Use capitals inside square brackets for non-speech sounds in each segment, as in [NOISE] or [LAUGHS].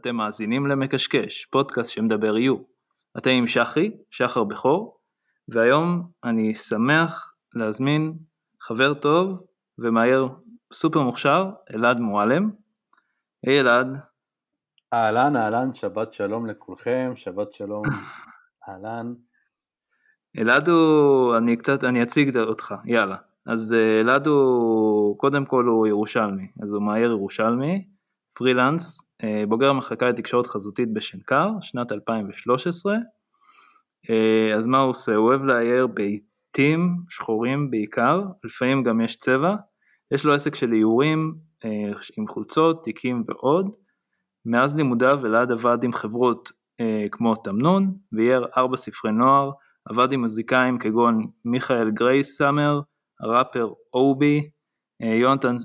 אתם מאזינים למקשקש, פודקאסט שמדבר יו. אתם עם שחי, שחר בכור, והיום אני שמח להזמין חבר טוב ומהר סופר מוכשר, אלעד מועלם. היי אלעד. אהלן אהלן, שבת שלום לכולכם, שבת שלום, [LAUGHS] אהלן. אלעד הוא, אני קצת, אני אציג אותך, יאללה. אז אה, אלעד הוא, קודם כל הוא ירושלמי, אז הוא מהר ירושלמי, פרילנס, בוגר המחלקה לתקשורת חזותית בשנקר, שנת 2013. אה, אז מה הוא עושה? הוא אוהב לאייר בעיתים שחורים בעיקר, לפעמים גם יש צבע. יש לו עסק של איורים עם חולצות, תיקים ועוד. מאז לימודיו אלעד עבד עם חברות כמו תמנון, ואייר ארבע ספרי נוער, עבד עם מוזיקאים כגון מיכאל גרייס סאמר, הראפר אובי, אה, יונתן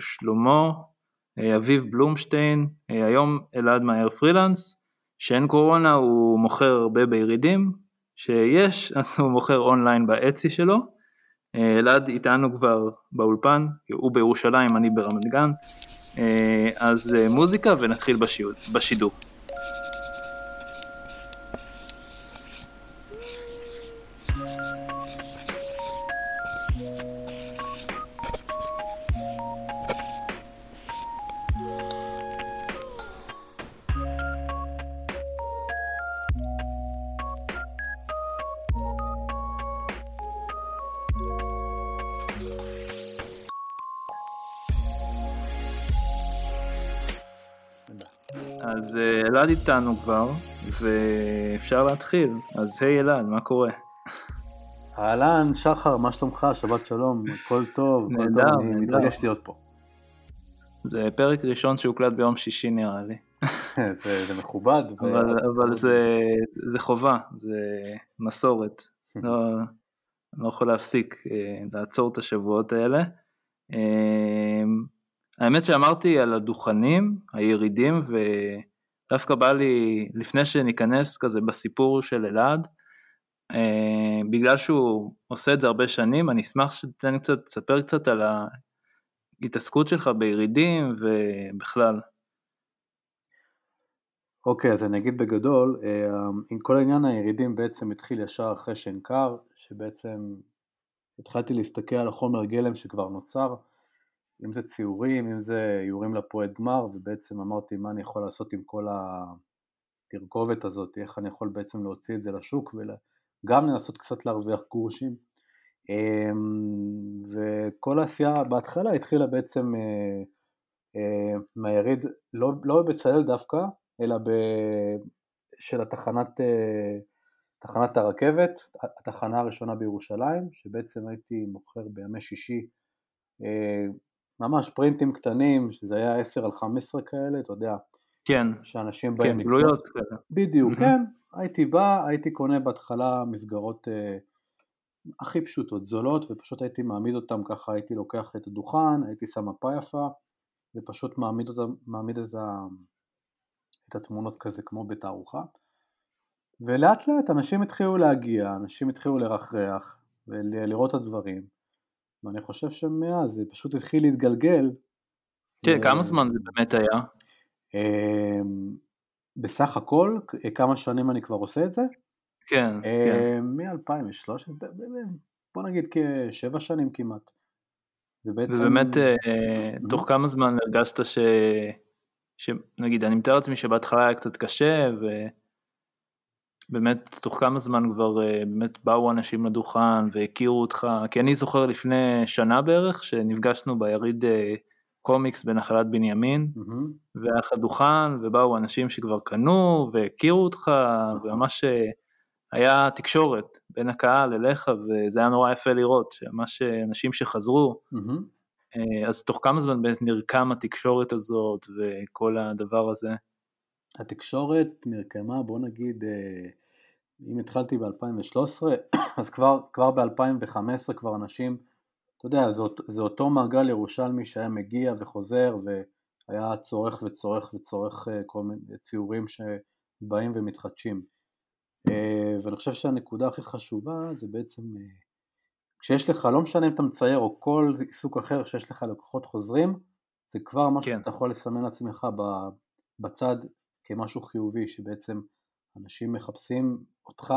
שלמה, אה, אביב בלומשטיין, אה, היום אלעד מאייר פרילנס, שאין קורונה הוא מוכר הרבה בירידים, שיש [LAUGHS] אז הוא מוכר אונליין באצי שלו, אלעד איתנו כבר באולפן, הוא בירושלים, אני ברמת גן, אז מוזיקה ונתחיל בשידור. איתנו כבר, ואפשר להתחיל. אז היי אלעד, מה קורה? אהלן, שחר, מה שלומך? שבת שלום, הכל טוב, נהדר, נהדר. אני מתרגש להיות פה. זה פרק ראשון שהוקלט ביום שישי נראה לי. [LAUGHS] זה, זה מכובד. אבל. אבל זה, זה חובה, זה מסורת. [LAUGHS] לא, לא יכול להפסיק אה, לעצור את השבועות האלה. אה, האמת שאמרתי על הדוכנים, הירידים, ודווקא בא לי, לפני שניכנס כזה בסיפור של אלעד, אה, בגלל שהוא עושה את זה הרבה שנים, אני אשמח שתתן קצת, תספר קצת על ההתעסקות שלך בירידים ובכלל. אוקיי, אז אני אגיד בגדול, עם כל עניין הירידים בעצם התחיל ישר אחרי שנקר, שבעצם התחלתי להסתכל על החומר גלם שכבר נוצר, אם זה ציורים, אם זה איורים לפועד גמר, ובעצם אמרתי מה אני יכול לעשות עם כל התרכובת הזאת, איך אני יכול בעצם להוציא את זה לשוק וגם לנסות קצת להרוויח גרושים. אמ, וכל העשייה בהתחלה התחילה בעצם אה, אה, מהיריד, לא, לא בבצלאל דווקא, אלא ב... של התחנת, אה, תחנת הרכבת, התחנה הראשונה בירושלים, שבעצם הייתי מוכר בימי שישי ממש פרינטים קטנים, שזה היה 10 על 15 כאלה, אתה יודע. כן. שאנשים באים כן, גלויות כאלה. בדיוק, mm-hmm. כן. הייתי בא, הייתי קונה בהתחלה מסגרות אה, הכי פשוטות, זולות, ופשוט הייתי מעמיד אותם ככה, הייתי לוקח את הדוכן, הייתי שם מפה יפה, ופשוט מעמיד, אותם, מעמיד את, ה, את התמונות כזה כמו בתערוכה. ולאט לאט אנשים התחילו להגיע, אנשים התחילו לרחרח ולראות את הדברים. ואני חושב שמאז זה פשוט התחיל להתגלגל. כן, ו... כמה זמן זה באמת היה? אמ, בסך הכל, כמה שנים אני כבר עושה את זה? כן, כן. מ-2013, בוא נגיד כשבע שנים כמעט. זה בעצם... ובאמת, אה, תוך כמה זמן הרגשת ש... שנגיד, אני מתאר לעצמי שבהתחלה היה קצת קשה, ו... באמת תוך כמה זמן כבר אה, באמת באו אנשים לדוכן והכירו אותך, כי אני זוכר לפני שנה בערך שנפגשנו ביריד אה, קומיקס בנחלת בנימין, mm-hmm. והיה לך דוכן ובאו אנשים שכבר קנו והכירו אותך, נכון. וממש אה, היה תקשורת בין הקהל אליך וזה היה נורא יפה לראות, שממש אנשים שחזרו, mm-hmm. אז תוך כמה זמן באמת נרקם התקשורת הזאת וכל הדבר הזה? התקשורת נרקמה בוא נגיד אם התחלתי ב-2013, [COUGHS] אז כבר, כבר ב-2015 כבר אנשים, אתה יודע, זה, זה אותו מעגל ירושלמי שהיה מגיע וחוזר והיה צורך וצורך וצורך אה, כל מיני ציורים שבאים ומתחדשים. אה, ואני חושב שהנקודה הכי חשובה זה בעצם אה, כשיש לך, לא משנה אם אתה מצייר או כל עיסוק אחר שיש לך לקוחות חוזרים, זה כבר משהו כן. שאתה יכול לסמן לעצמך בצד כמשהו חיובי, שבעצם אנשים מחפשים אותך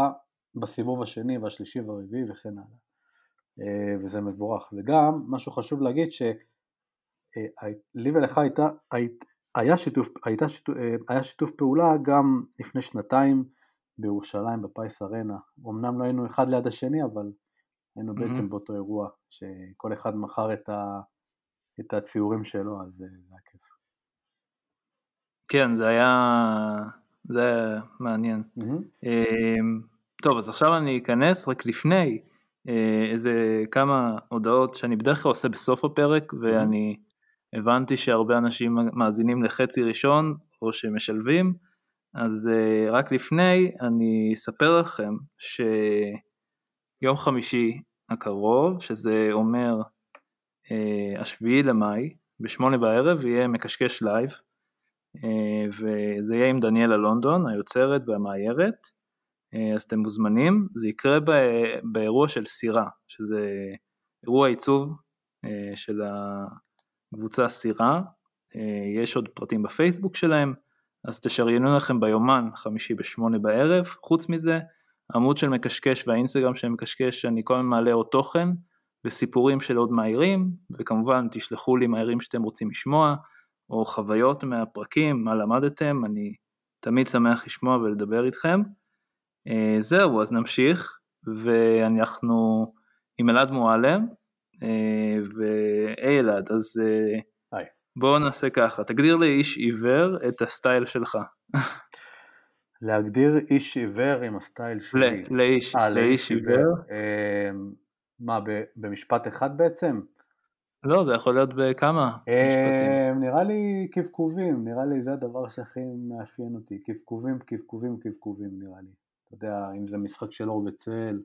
בסיבוב השני והשלישי והרביעי וכן הלאה. אה, וזה מבורך. וגם, משהו חשוב להגיד, שלי ולך הייתה, היה שיתוף, הייתה שיתוף, היה שיתוף פעולה גם לפני שנתיים בירושלים בפייס ארנה. אמנם לא היינו אחד ליד השני, אבל היינו mm-hmm. בעצם באותו אירוע, שכל אחד מכר את, ה, את הציורים שלו, אז זה היה כיף. כן, זה היה, זה היה מעניין. Mm-hmm. טוב, אז עכשיו אני אכנס רק לפני אה, איזה כמה הודעות שאני בדרך כלל עושה בסוף הפרק, ואני הבנתי שהרבה אנשים מאזינים לחצי ראשון, או שמשלבים, אז אה, רק לפני אני אספר לכם שיום חמישי הקרוב, שזה אומר אה, השביעי למאי, בשמונה בערב יהיה מקשקש live, וזה יהיה עם דניאלה לונדון, היוצרת והמאיירת, אז אתם מוזמנים, זה יקרה באירוע של סירה, שזה אירוע עיצוב של הקבוצה סירה, יש עוד פרטים בפייסבוק שלהם, אז תשריינו לכם ביומן חמישי בשמונה בערב, חוץ מזה עמוד של מקשקש והאינסטגרם של מקשקש אני כל הזמן מעלה עוד תוכן וסיפורים של עוד מהירים וכמובן תשלחו לי מהירים שאתם רוצים לשמוע או חוויות מהפרקים, מה למדתם, אני תמיד שמח לשמוע ולדבר איתכם. אה, זהו, אז נמשיך ואנחנו עם אלעד מועלם אה, והי אלעד, אז אה, בואו נעשה ככה, תגדיר לאיש עיוור את הסטייל שלך. להגדיר איש עיוור עם הסטייל שלי. לאיש, 아, אה, לאיש עיוור. אה, מה, במשפט אחד בעצם? לא, זה יכול להיות בכמה משפטים. נראה לי קבקובים, נראה לי זה הדבר שהכי מאפיין אותי. קבקובים, קבקובים, קבקובים נראה לי. אתה יודע, אם זה משחק של אור וצל,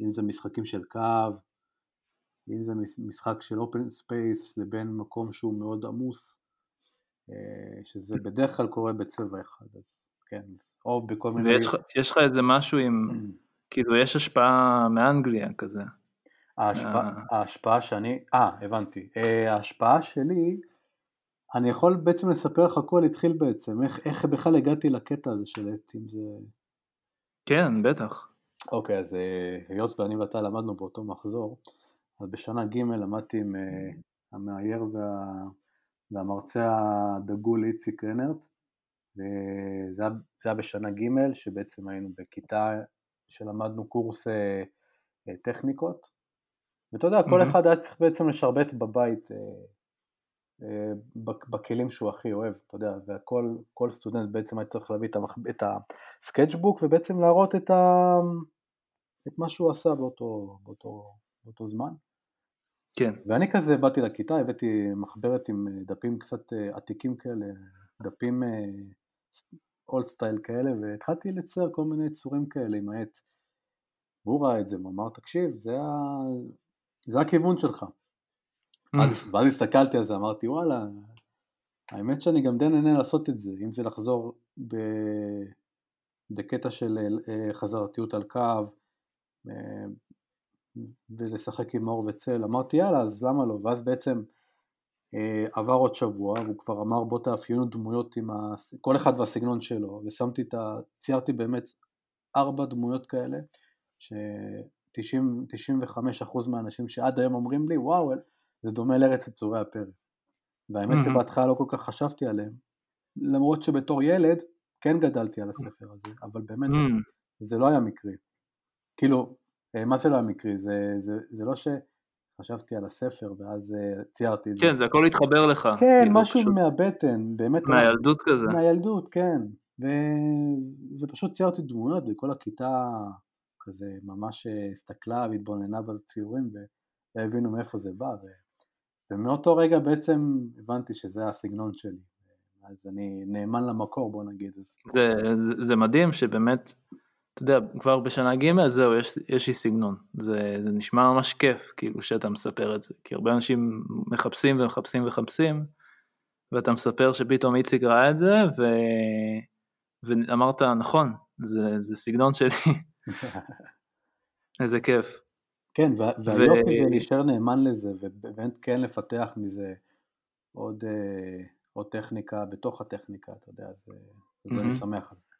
אם זה משחקים של קו, אם זה משחק של open space לבין מקום שהוא מאוד עמוס, אה, שזה בדרך כלל קורה בצבע אחד, אז כן, או בכל מיני... ויש לך איזה משהו עם, [CLEARS THROAT] כאילו יש השפעה מאנגליה כזה. ההשפעה, אה. ההשפעה שאני, אה, הבנתי. אה, ההשפעה שלי, אני יכול בעצם לספר לך הכל התחיל בעצם, איך, איך בכלל הגעתי לקטע הזה של עט, אם זה... כן, בטח. אוקיי, אז היות ואני ואתה למדנו באותו מחזור, אז בשנה ג' למדתי עם אה, המאייר וה, והמרצה הדגול איציק רנרט, וזה היה, בשנה ג' שבעצם היינו בכיתה שלמדנו קורס אה, אה, טכניקות, ואתה יודע, כל mm-hmm. אחד היה צריך בעצם לשרבט בבית בכלים שהוא הכי אוהב, אתה יודע, וכל סטודנט בעצם היה צריך להביא את ה sketchbook ובעצם להראות את, ה, את מה שהוא עשה באותו, באותו, באותו זמן. כן. ואני כזה באתי לכיתה, הבאתי מחברת עם אה, דפים קצת אה, עתיקים כאלה, דפים old אה, style כאלה, והתחלתי לצייר כל מיני צורים כאלה עם העט. והוא ראה את זה, הוא אמר, תקשיב, זה, ה... זה הכיוון שלך. אז, ואז הסתכלתי על זה, אמרתי, וואלה, האמת שאני גם די נהנה לעשות את זה, אם זה לחזור ב... בקטע של חזרתיות על קו, ולשחק עם אור וצל, אמרתי יאללה אז למה לא, ואז בעצם אה, עבר עוד שבוע והוא כבר אמר בוא תאפיינו דמויות עם ה... כל אחד והסגנון שלו ושמתי את ה... ציירתי באמת ארבע דמויות כאלה ש-95% מהאנשים שעד היום אומרים לי וואו זה דומה לארץ יצורי הפרק והאמת mm-hmm. שבהתחלה לא כל כך חשבתי עליהם למרות שבתור ילד כן גדלתי על הספר הזה אבל באמת mm-hmm. זה לא היה מקרי כאילו אה, מה שלא המקרי, זה, זה, זה לא שחשבתי על הספר ואז אה, ציירתי את זה. כן, זה הכל התחבר לך. כן, כאילו, משהו פשוט... מהבטן, באמת. מהילדות כזה. מהילדות, כן. ו... ופשוט ציירתי דמויות וכל הכיתה כזה ממש אה, הסתכלה והתבוננה בציורים והבינו מאיפה זה בא. ו... ומאותו רגע בעצם הבנתי שזה הסגנון שלי. אז אני נאמן למקור בוא נגיד. זה, זה, זה מדהים שבאמת אתה יודע, כבר בשנה ג' זהו, יש, יש לי סגנון, זה, זה נשמע ממש כיף, כאילו, שאתה מספר את זה, כי הרבה אנשים מחפשים ומחפשים ומחפשים, ואתה מספר שפתאום איציק ראה את זה, ו... ואמרת, נכון, זה, זה סגנון שלי, איזה כיף. כן, והיופי ו... זה להישאר נאמן לזה, ובאמת כן לפתח מזה עוד, אה, עוד טכניקה בתוך הטכניקה, אתה יודע. אז אני שמח על זה.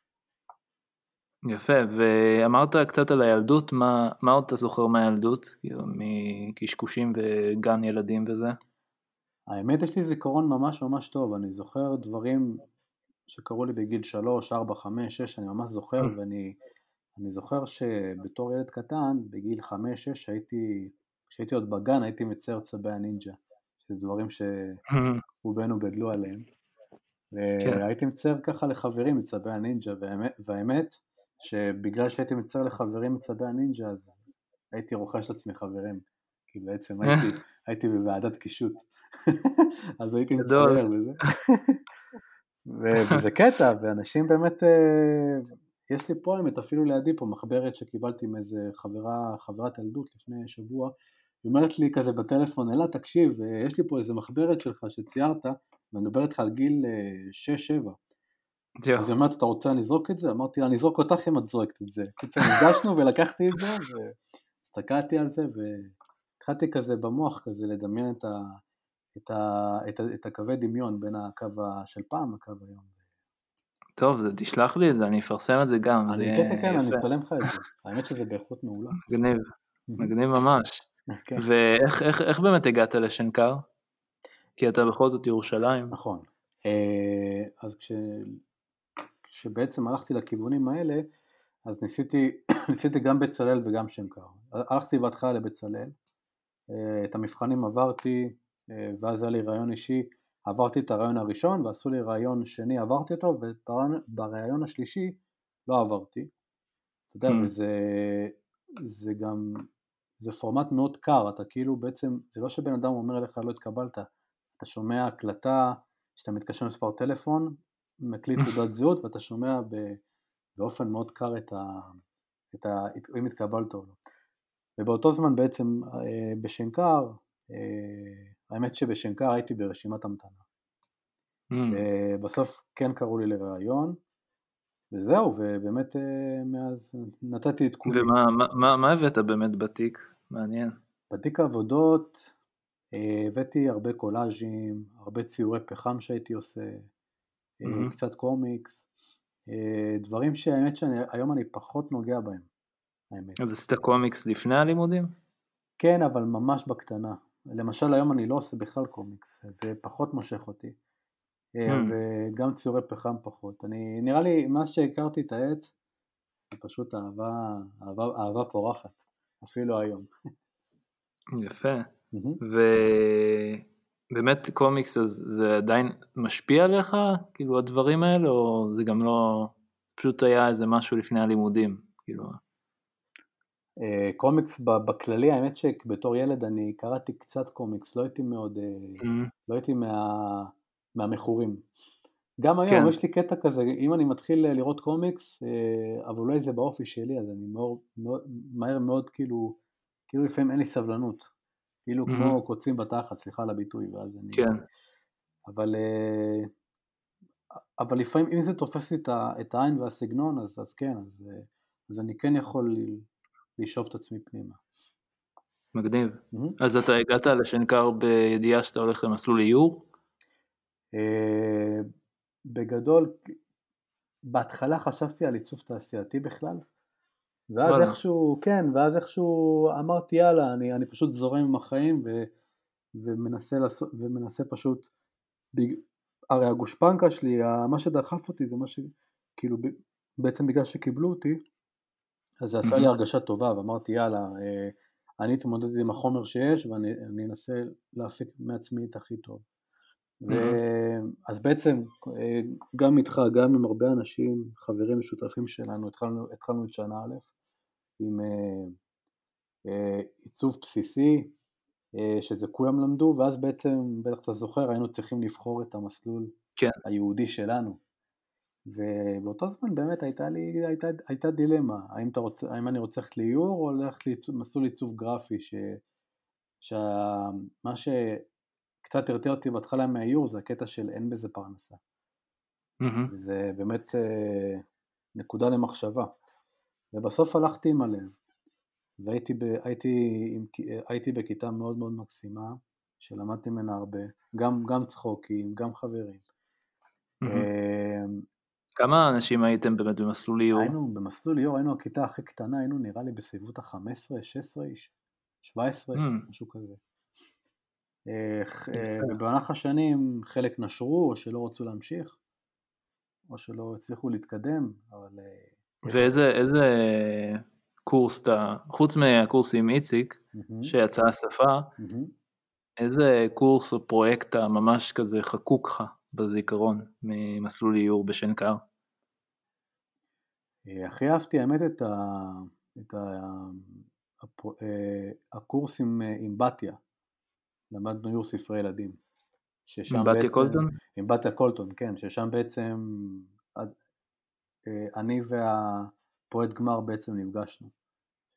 יפה, ואמרת קצת על הילדות, מה, מה עוד אתה זוכר מהילדות? כאילו, מקשקושים וגן ילדים וזה? האמת יש לי זיכרון ממש ממש טוב, אני זוכר דברים שקרו לי בגיל 3, 4, 5, 6, אני ממש זוכר. ואני אני זוכר שבתור ילד קטן, בגיל 5-6, הייתי, כשהייתי עוד בגן, הייתי מצייר צבי הנינג'ה, שזה דברים שרובנו גדלו עליהם. כן. והייתי מצייר ככה לחברים את צבי הנינג'ה, והאמת שבגלל שהייתי מצייר לחברים את צבי הנינג'ה, אז הייתי רוכש לעצמי חברים, כי בעצם הייתי, הייתי בוועדת קישוט, [LAUGHS] אז הייתי מצייר וזה. וזה קטע, ואנשים באמת, אה, יש לי פה האמת אפילו לידי פה מחברת שקיבלתי מאיזה חברה, חברת ילדות לפני שבוע, היא אומרת לי כזה בטלפון, אלא תקשיב, אה, יש לי פה איזה מחברת שלך שציירת, ואני מדבר איתך על גיל 6-7. אה, אז היא אומרת, אתה רוצה אני אזרוק את זה? אמרתי לה, אני אזרוק אותך אם את זורקת את זה. קיצר, נפגשנו ולקחתי את זה, והסתכלתי על זה, והתחלתי כזה במוח כזה לדמיין את, ה, את, ה, את, ה, את הקווי דמיון בין הקו של פעם לקו היום. טוב, זה, תשלח לי את זה, אני אפרסם את זה גם. אני כן, כן, כן, אני אצלם לך את זה. האמת שזה באיכות מעולה. מגניב, מגניב ממש. כן. ואיך איך, איך באמת הגעת לשנקר? כי אתה בכל זאת ירושלים. נכון. אה, אז כש... כשבעצם הלכתי לכיוונים האלה, אז ניסיתי, [COUGHS] ניסיתי גם בצלאל וגם שנקר. הלכתי בהתחלה לבצלאל, אה, את המבחנים עברתי, אה, ואז היה לי רעיון אישי עברתי את הרעיון הראשון ועשו לי רעיון שני, עברתי אותו, וברעיון השלישי לא עברתי. אתה יודע, mm. וזה זה גם, זה פורמט מאוד קר, אתה כאילו בעצם, זה לא שבן אדם אומר לך לא התקבלת, אתה שומע הקלטה, שאתה מתקשר למספר טלפון, מקליט [LAUGHS] תעודת זהות ואתה שומע באופן מאוד קר את ה... את ה... אם התקבלת או לא. ובאותו זמן בעצם אה, בשנקר אה, האמת שבשנקר הייתי ברשימת המתנה. Mm. בסוף כן קראו לי לראיון, וזהו, ובאמת אה, מאז נתתי את כולי. ומה מה, מה, מה הבאת באמת בתיק? מעניין. בתיק העבודות הבאתי הרבה קולאז'ים, הרבה ציורי פחם שהייתי עושה, mm-hmm. קצת קומיקס, דברים שהאמת שהיום אני פחות נוגע בהם, האמת. אז עשית קומיקס לפני הלימודים? כן, אבל ממש בקטנה. למשל היום אני לא עושה בכלל קומיקס, זה פחות מושך אותי. אה, hmm. וגם ציורי פחם פחות. אני, נראה לי, מאז שהכרתי את העט, זה פשוט אהבה, אהבה, אהבה פורחת, אפילו היום. יפה. ובאמת קומיקס, אז זה עדיין משפיע עליך, כאילו הדברים האלה, או זה גם לא, פשוט היה איזה משהו לפני הלימודים, כאילו. אה, קומיקס בכללי, האמת שבתור ילד אני קראתי קצת קומיקס, לא הייתי מאוד, אה, mm-hmm. לא הייתי מה, מהמכורים. גם היום כן. יש לי קטע כזה, אם אני מתחיל לראות קומיקס, אה, אבל אולי זה באופי שלי, אז אני מאוד, מאוד, מהר מאוד כאילו, כאילו לפעמים אין לי סבלנות. כאילו mm-hmm. כמו קוצים בתחת, סליחה על הביטוי, ואז אני... כן. אבל, אבל לפעמים, אם זה תופס לי את העין והסגנון, אז, אז כן, אז, אז אני כן יכול לשאוב את עצמי פנימה. מגניב. Mm-hmm. אז אתה הגעת לשנקר בידיעה שאתה הולך למסלול איור? Uh, בגדול, בהתחלה חשבתי על עיצוב תעשייתי בכלל, ואז וואלה. איכשהו, כן, ואז איכשהו אמרתי יאללה, אני, אני פשוט זורם עם החיים ו, ומנסה, לעשות, ומנסה פשוט, בג... הרי הגושפנקה שלי, מה שדחף אותי זה מה ש... כאילו, בעצם בגלל שקיבלו אותי, אז זה עשה לי הרגשה טובה, ואמרתי יאללה, אה, אני אתמודד עם החומר שיש ואני אנסה להפיק מעצמי את הכי טוב. אז בעצם אה, גם איתך, גם עם הרבה אנשים, חברים משותפים שלנו, התחלנו, התחלנו את שנה א' עם אה, עיצוב בסיסי, שזה כולם למדו, ואז בעצם, בטח אתה זוכר, היינו צריכים לבחור את המסלול כן. היהודי שלנו. ובאותו זמן באמת הייתה לי, הייתה, הייתה דילמה, האם, רוצה, האם אני רוצה ללכת לאיור או ללכת למסלול עיצוב גרפי, ש, שמה שקצת הרתיע אותי בהתחלה מהאיור זה הקטע של אין בזה פרנסה. Mm-hmm. וזה באמת אה, נקודה למחשבה. ובסוף הלכתי עם הלב, והייתי ב, הייתי, עם, הייתי בכיתה מאוד מאוד מקסימה, שלמדתי ממנה הרבה, גם, גם צחוקים, גם חברים. Mm-hmm. כמה אנשים הייתם באמת במסלול איור? היינו במסלול איור, היינו הכיתה הכי קטנה, היינו נראה לי בסביבות ה-15, 16 איש, 17, Hmm. משהו כזה. אה, ובמהלך השנים חלק נשרו או שלא רצו להמשיך, או שלא הצליחו להתקדם, אבל... אה, ואיזה איזה קורס אתה, חוץ מהקורס עם איציק, מהמם, שיצא השפה, מהמם. איזה קורס או פרויקט הממש כזה חקוק לך בזיכרון ממסלול איור בשנקר? אה, הכי אהבתי האמת את, ה, את ה, הפרו- אה, הקורס עם, אה, עם בתיה, למדנו איור ספרי ילדים. ששם עם בתיה בעצם- קולטון? עם בתיה קולטון, כן, ששם בעצם אה, אני והפועד גמר בעצם נפגשנו.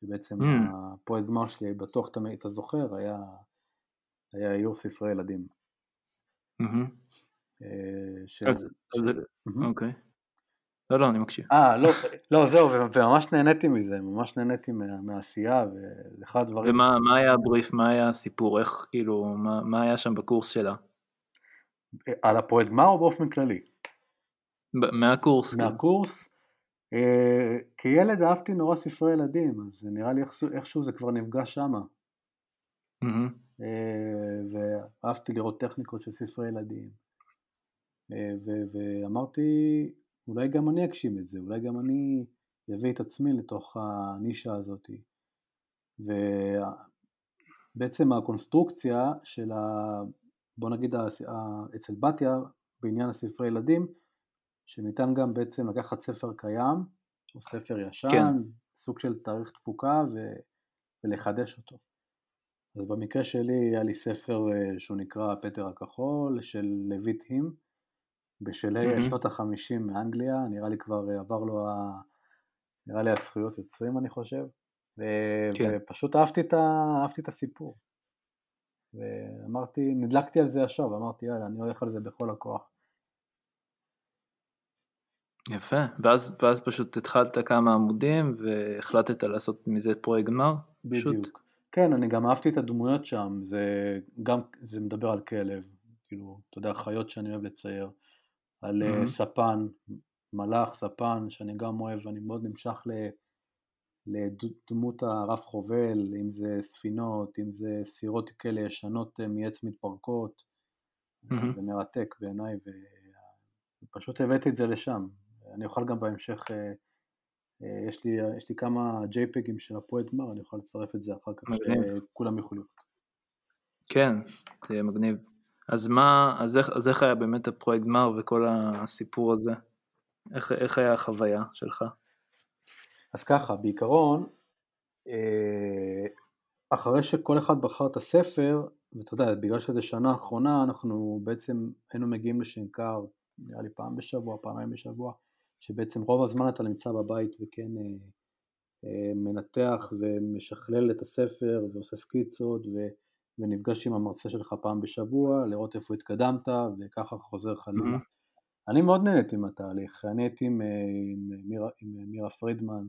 שבעצם Mm. הפועד גמר שלי, בטוח אתה, אתה זוכר, היה, היה איור ספרי ילדים. מהמם. אה. אז- אז-. אוקיי. לא, לא, אני מקשיב. אה, לא, לא, זהו, וממש נהניתי מזה, ממש נהניתי מה, מהעשייה, וזה אחד הדברים... ומה מה היה הבריף, מה היה הסיפור, איך, כאילו, מה מה היה שם בקורס שלה? על הפועד גמר או באופן כללי? מהקורס, כאילו. מהקורס, אה, כילד אהבתי נורא ספרי ילדים, אז נראה לי איכשהו, זה כבר נפגש שמה. אה, ואהבתי לראות טכניקות של ספרי ילדים. אה, ואמרתי, אולי גם אני אגשים את זה, אולי גם אני אביא את עצמי לתוך הנישה הזאת. ובעצם הקונסטרוקציה של ה... בוא נגיד אצל בתיה בעניין הספרי ילדים, שניתן גם בעצם לקחת ספר קיים או ספר ישן, כן. סוג של תאריך תפוקה ו... ולחדש אותו. אז במקרה שלי היה לי ספר אה, שהוא נקרא פטר הכחול של לויט הים בשלהי מהמם. שנות החמישים מאנגליה, נראה לי כבר אה, עבר לו, ה... נראה לי הזכויות יוצרים אני חושב, ו... כן. ופשוט אהבתי את, ה... אהבתי את הסיפור. ואמרתי, נדלקתי על זה ישר, ואמרתי יאללה, אני הולך על זה בכל הכוח. יפה, ואז, ואז פשוט התחלת כמה עמודים והחלטת לעשות מזה פרויקט גמר? פשוט. בדיוק. כן, אני גם אהבתי את הדמויות שם, זה גם, זה מדבר על כלב, כאילו, אתה יודע, חיות שאני אוהב לצייר, על אה, מהמם. ספן, מלאך, ספן, שאני גם אוהב, אני מאוד נמשך ל- לדמות הרב חובל, אם זה ספינות, אם זה סירות כאלה ישנות אה, מעץ מתפרקות, מהמם. זה מרתק בעיניי, ופשוט הבאתי את זה לשם. אני אוכל גם בהמשך, אה, יש לי, יש לי כמה JPEGים של הפועד גמר, אני יכול לצרף את זה אחר כך, מגניב. שכולם יוכלו. כן, זה מגניב. אז מה, אז איך, אז איך היה באמת הפרויקט גמר וכל הסיפור הזה? איך, איך היה החוויה שלך? אז ככה, בעיקרון, אה, אחרי שכל אחד בחר את הספר, ואתה יודע, בגלל שזו שנה אחרונה, אנחנו בעצם היינו מגיעים לשנקר, נראה לי פעם בשבוע, פעמיים בשבוע, שבעצם רוב הזמן אתה נמצא בבית וכן אה, אה, מנתח ומשכלל את הספר ועושה סקיצות ו, ונפגש עם המרצה שלך פעם בשבוע, לראות איפה התקדמת וככה חוזר חלילה. מהמם. אני מאוד נהניתי מהתהליך, אני הייתי עם, עם, מירה, עם מירה פרידמן,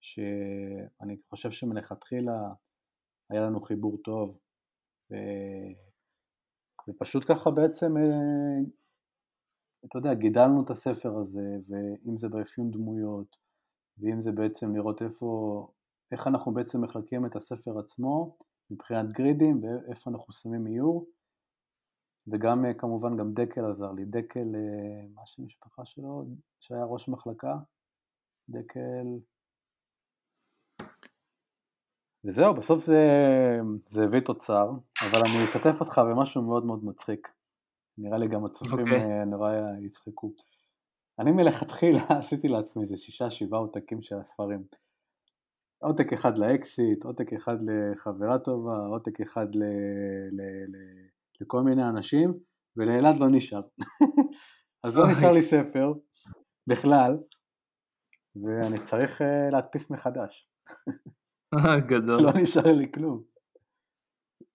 שאני חושב שמלכתחילה היה לנו חיבור טוב, ו... ופשוט ככה בעצם, אה, אתה יודע, גידלנו את הספר הזה, ואם זה באפיון דמויות, ואם זה בעצם לראות איפה, איך אנחנו בעצם מחלקים את הספר עצמו, מבחינת גרידים, ואיפה אנחנו שמים איור, וגם אה, כמובן גם דקל עזר לי, דקל, אה, מה שם המשפחה שלו, שהיה ראש מחלקה, דקל, וזהו, בסוף זה, זה הביא תוצר, אבל אני אשתף אותך במשהו מאוד מאוד מצחיק. נראה לי גם הצופים אוקיי. okay. נורא יצחקו. אני מלכתחילה [LAUGHS] עשיתי לעצמי איזה שישה שבעה עותקים של הספרים. עותק אחד לאקסיט, עותק אחד לחברה טובה, עותק אחד ל, ל, ל, לכל מיני אנשים, ולאלעד לא נשאר. [LAUGHS] אז לא נשאר לי ספר בכלל, ואני צריך אה, להדפיס מחדש. גדול. [LAUGHS] לא נשאר לי כלום.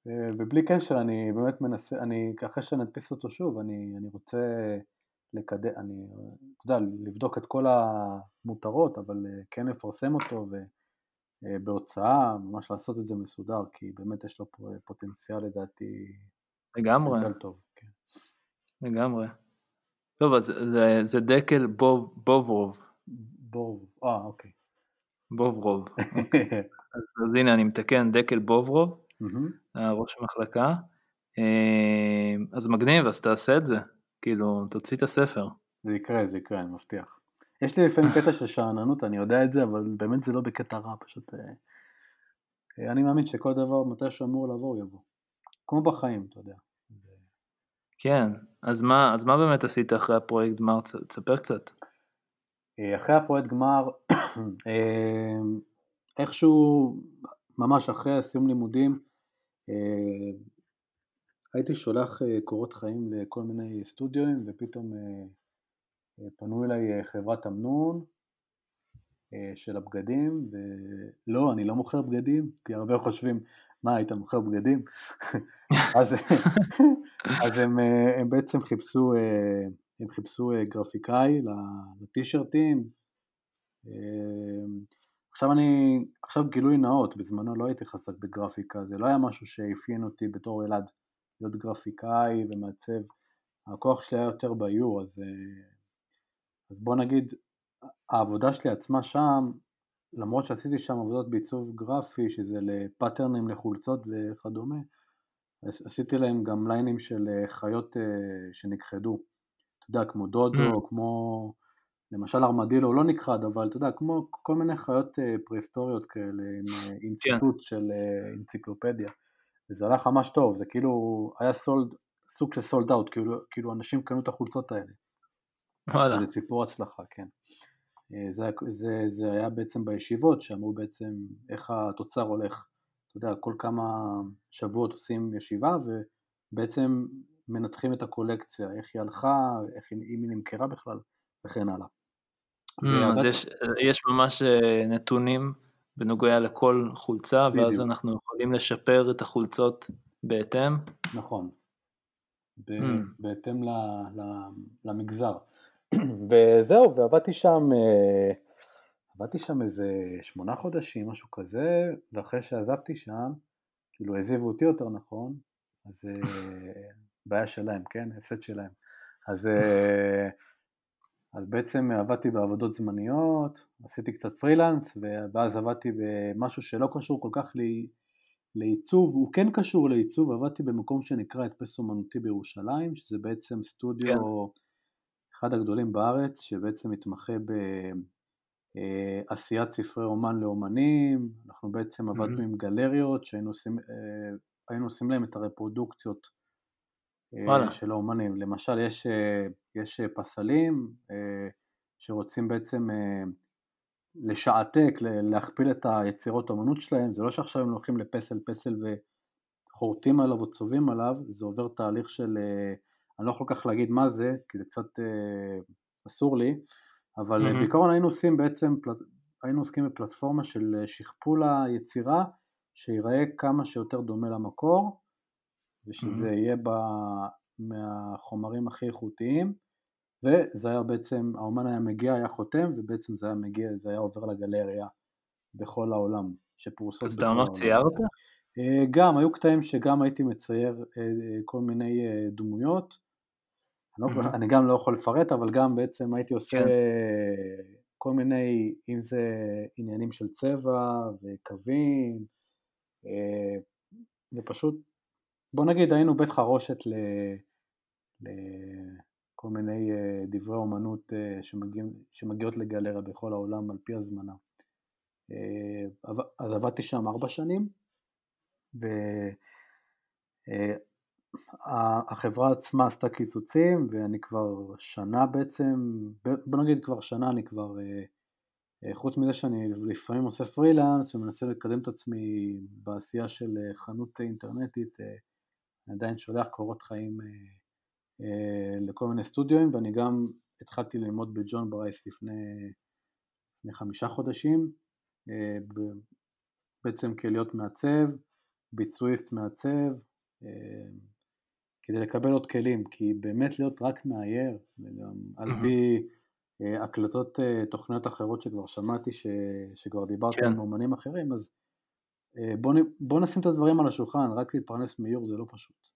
אה, ובלי קשר, אני באמת מנסה, אני, אחרי שנדפיס אותו שוב, אני, אני רוצה לקדם, אני, אתה יודע, לבדוק את כל המותרות, אבל אה, כן לפרסם אותו ובהוצאה, ממש לעשות את זה מסודר, כי באמת יש לו פוטנציאל לדעתי, לגמרי, טוב. כן. לגמרי. טוב, אז זה, זה דקל בוב, בוברוב. בוב, אה, אוקיי. בוברוב. אוקיי. [LAUGHS] אז, אז הנה אני מתקן, דקל בוברוב, ראש המחלקה. אה, אז מגניב, אז תעשה את זה. כאילו, תוציא את הספר. זה יקרה, זה יקרה, אני מבטיח. יש לי לפעמים קטע של שאננות, אני יודע את זה, אבל באמת זה לא בקטע רע, פשוט... אה, אה, אני מאמין שכל דבר, מתי שאמור לעבור, יבוא. כמו בחיים, אתה יודע. כן, אז מה, אז מה באמת עשית אחרי הפרויקט גמר? תספר קצת. אה, אחרי הפרויקט גמר, [CLEARS THROAT] איכשהו, ממש אחרי סיום לימודים, הייתי שולח קורות חיים לכל מיני סטודיואים, ופתאום פנו אליי חברת אמנון של הבגדים, ולא, אני לא מוכר בגדים, כי הרבה חושבים, מה, היית מוכר בגדים? [LAUGHS] אז, אז הם, הם בעצם חיפשו, הם חיפשו גרפיקאי לטישרטים. עכשיו אני, עכשיו גילוי נאות, בזמנו לא הייתי חזק בגרפיקה, זה לא היה משהו שאפיין אותי בתור ילד להיות גרפיקאי ומעצב, הכוח שלי היה יותר באיור, אז אז בוא נגיד, העבודה שלי עצמה שם, למרות שעשיתי שם עבודות בעיצוב גרפי, שזה לפאטרנים לחולצות וכדומה, עשיתי להם גם ליינים של אה, חיות אה, שנכחדו, אתה יודע, כמו דודו, mm. כמו למשל ארמדילו לא נכחד, אבל אתה יודע, כמו כל מיני חיות אה, פרהיסטוריות כאלה, עם, עם. ציטוט של אנציקלופדיה, וזה הלך ממש טוב, זה כאילו היה סולד, סוג של סולד אאוט, כאילו, כאילו אנשים קנו את החולצות האלה. וואלה. זה ציפור הצלחה, כן. אה, זה, זה, זה היה בעצם בישיבות שאמרו בעצם איך התוצר הולך, אתה יודע, כל כמה שבועות עושים ישיבה ובעצם מנתחים את הקולקציה, איך היא הלכה, איך היא, אם היא נמכרה בכלל וכן הלאה. Mm, אז יש, יש ממש אה, נתונים בנוגע לכל חולצה בדיוק. ואז אנחנו יכולים לשפר את החולצות בהתאם. נכון, ב- mm. בהתאם ל, ל, למגזר. [CLEARS THROAT] וזהו, ועבדתי שם, אה, עבדתי שם איזה שמונה חודשים, משהו כזה, ואחרי שעזבתי שם, כאילו העזיבו אותי יותר נכון, אז אה, בעיה שלהם, כן? הפסד שלהם. אז, אה, אז בעצם עבדתי בעבודות זמניות, עשיתי קצת פרילנס, ואז עבדתי במשהו שלא קשור כל כך לי, לעיצוב, הוא כן קשור לעיצוב, עבדתי במקום שנקרא הדפס אומנותי בירושלים, שזה בעצם סטודיו... כן. אחד הגדולים בארץ, שבעצם מתמחה בעשיית ספרי אומן לאומנים, אנחנו בעצם עבדנו mm-hmm. עם גלריות שהיינו עושים, אה, עושים להם את הרפרודוקציות אה, וואלה. של האומנים. למשל יש, אה, יש פסלים שרוצים בעצם לשעתק, להכפיל את היצירות האומנות שלהם, זה לא שעכשיו הם הולכים לפסל פסל וחורטים עליו או צובעים עליו, זה עובר תהליך של אני לא יכול כך להגיד מה זה, כי זה קצת אה, אסור לי, אבל mm-hmm. בעיקרון היינו עושים בעצם, היינו עוסקים בפלטפורמה של אה, שכפול היצירה, שיראה כמה שיותר דומה למקור, ושזה mm-hmm. יהיה ב... מהחומרים הכי איכותיים, וזה היה בעצם, האומן היה מגיע, היה חותם, ובעצם זה היה מגיע, זה היה עובר לגלריה בכל העולם, שפורסות אז אתה ממש ציירת? גם, היו קטעים שגם הייתי מצייר כל מיני דמויות, אני, לא, אני גם לא יכול לפרט, אבל גם בעצם הייתי עושה כן. כל מיני, אם זה עניינים של צבע וקווים, אה, ופשוט, בוא נגיד היינו בית חרושת ל... לכל מיני אה, דברי אומנות אה, שמגיעים, שמגיעות לגלריה בכל העולם על פי הזמנה. אז עבדתי שם ארבע שנים, ו... החברה עצמה עשתה קיצוצים ואני כבר שנה בעצם, בוא נגיד כבר שנה אני כבר, אה, אה, חוץ מזה שאני לפעמים עושה פרילנס ומנסה לקדם את עצמי בעשייה של אה, חנות אינטרנטית, אני עדיין שולח קורות חיים לכל מיני סטודיואים ואני גם התחלתי ללמוד בג'ון ברייס לפני, לפני חמישה חודשים, בעצם כלהיות מעצב, ביצועיסט מעצב, כדי לקבל עוד כלים, כי באמת להיות רק מאייר, וגם על פי אה, הקלטות אה, תוכניות אחרות שכבר שמעתי, ש, שכבר דיברת כן. עם אומנים אחרים, אז אה, בוא, בוא נשים את הדברים על השולחן, רק להתפרנס מאיור זה לא פשוט.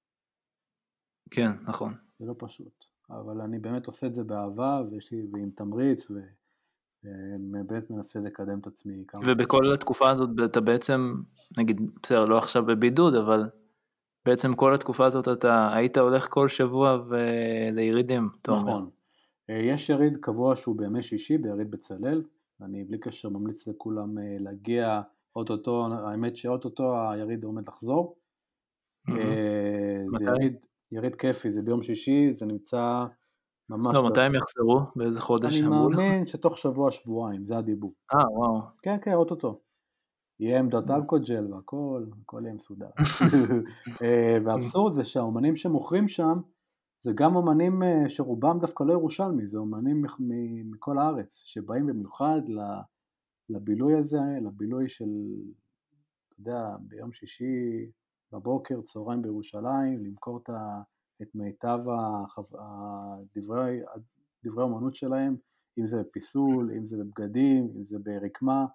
כן, נכון. זה לא פשוט. אבל אני באמת עושה את זה באהבה, ויש לי, ועם תמריץ, ובאמת מנסה לקדם את עצמי כמה... ובכל התקופה הזאת אתה בעצם, נגיד, בסדר, לא עכשיו בבידוד, אבל בעצם כל התקופה הזאת אתה היית הולך כל שבוע לירידים, אתה אומר. נכון. אה, יש יריד קבוע שהוא בימי שישי, ביריד בצלאל, אני בלי קשר ממליץ לכולם אה, להגיע, אוטוטו, האמת שאוטוטו היריד עומד לחזור. Mm-hmm. זה יריד, יריד כיפי, זה ביום שישי, זה נמצא ממש... לא, מתי הם יחזרו? באיזה חודש אני מאמין שתוך שבוע, שבועיים, זה הדיבור. אה, וואו. כן, כן, אוטוטו. יהיה עמדת אלכוג'ל והכל, הכל יהיה מסודר. [LAUGHS] אה, והאבסורד זה שהאומנים שמוכרים שם, זה גם אומנים אה, שרובם דווקא לא ירושלמי, זה אומנים מכל הארץ, שבאים במיוחד לבילוי הזה, לבילוי של, אתה יודע, ביום שישי בבוקר, צהריים בירושלים, למכור את מיטב דברי, דברי האומנות שלהם, אם זה בפיסול, אם זה בבגדים, אם זה ברקמה,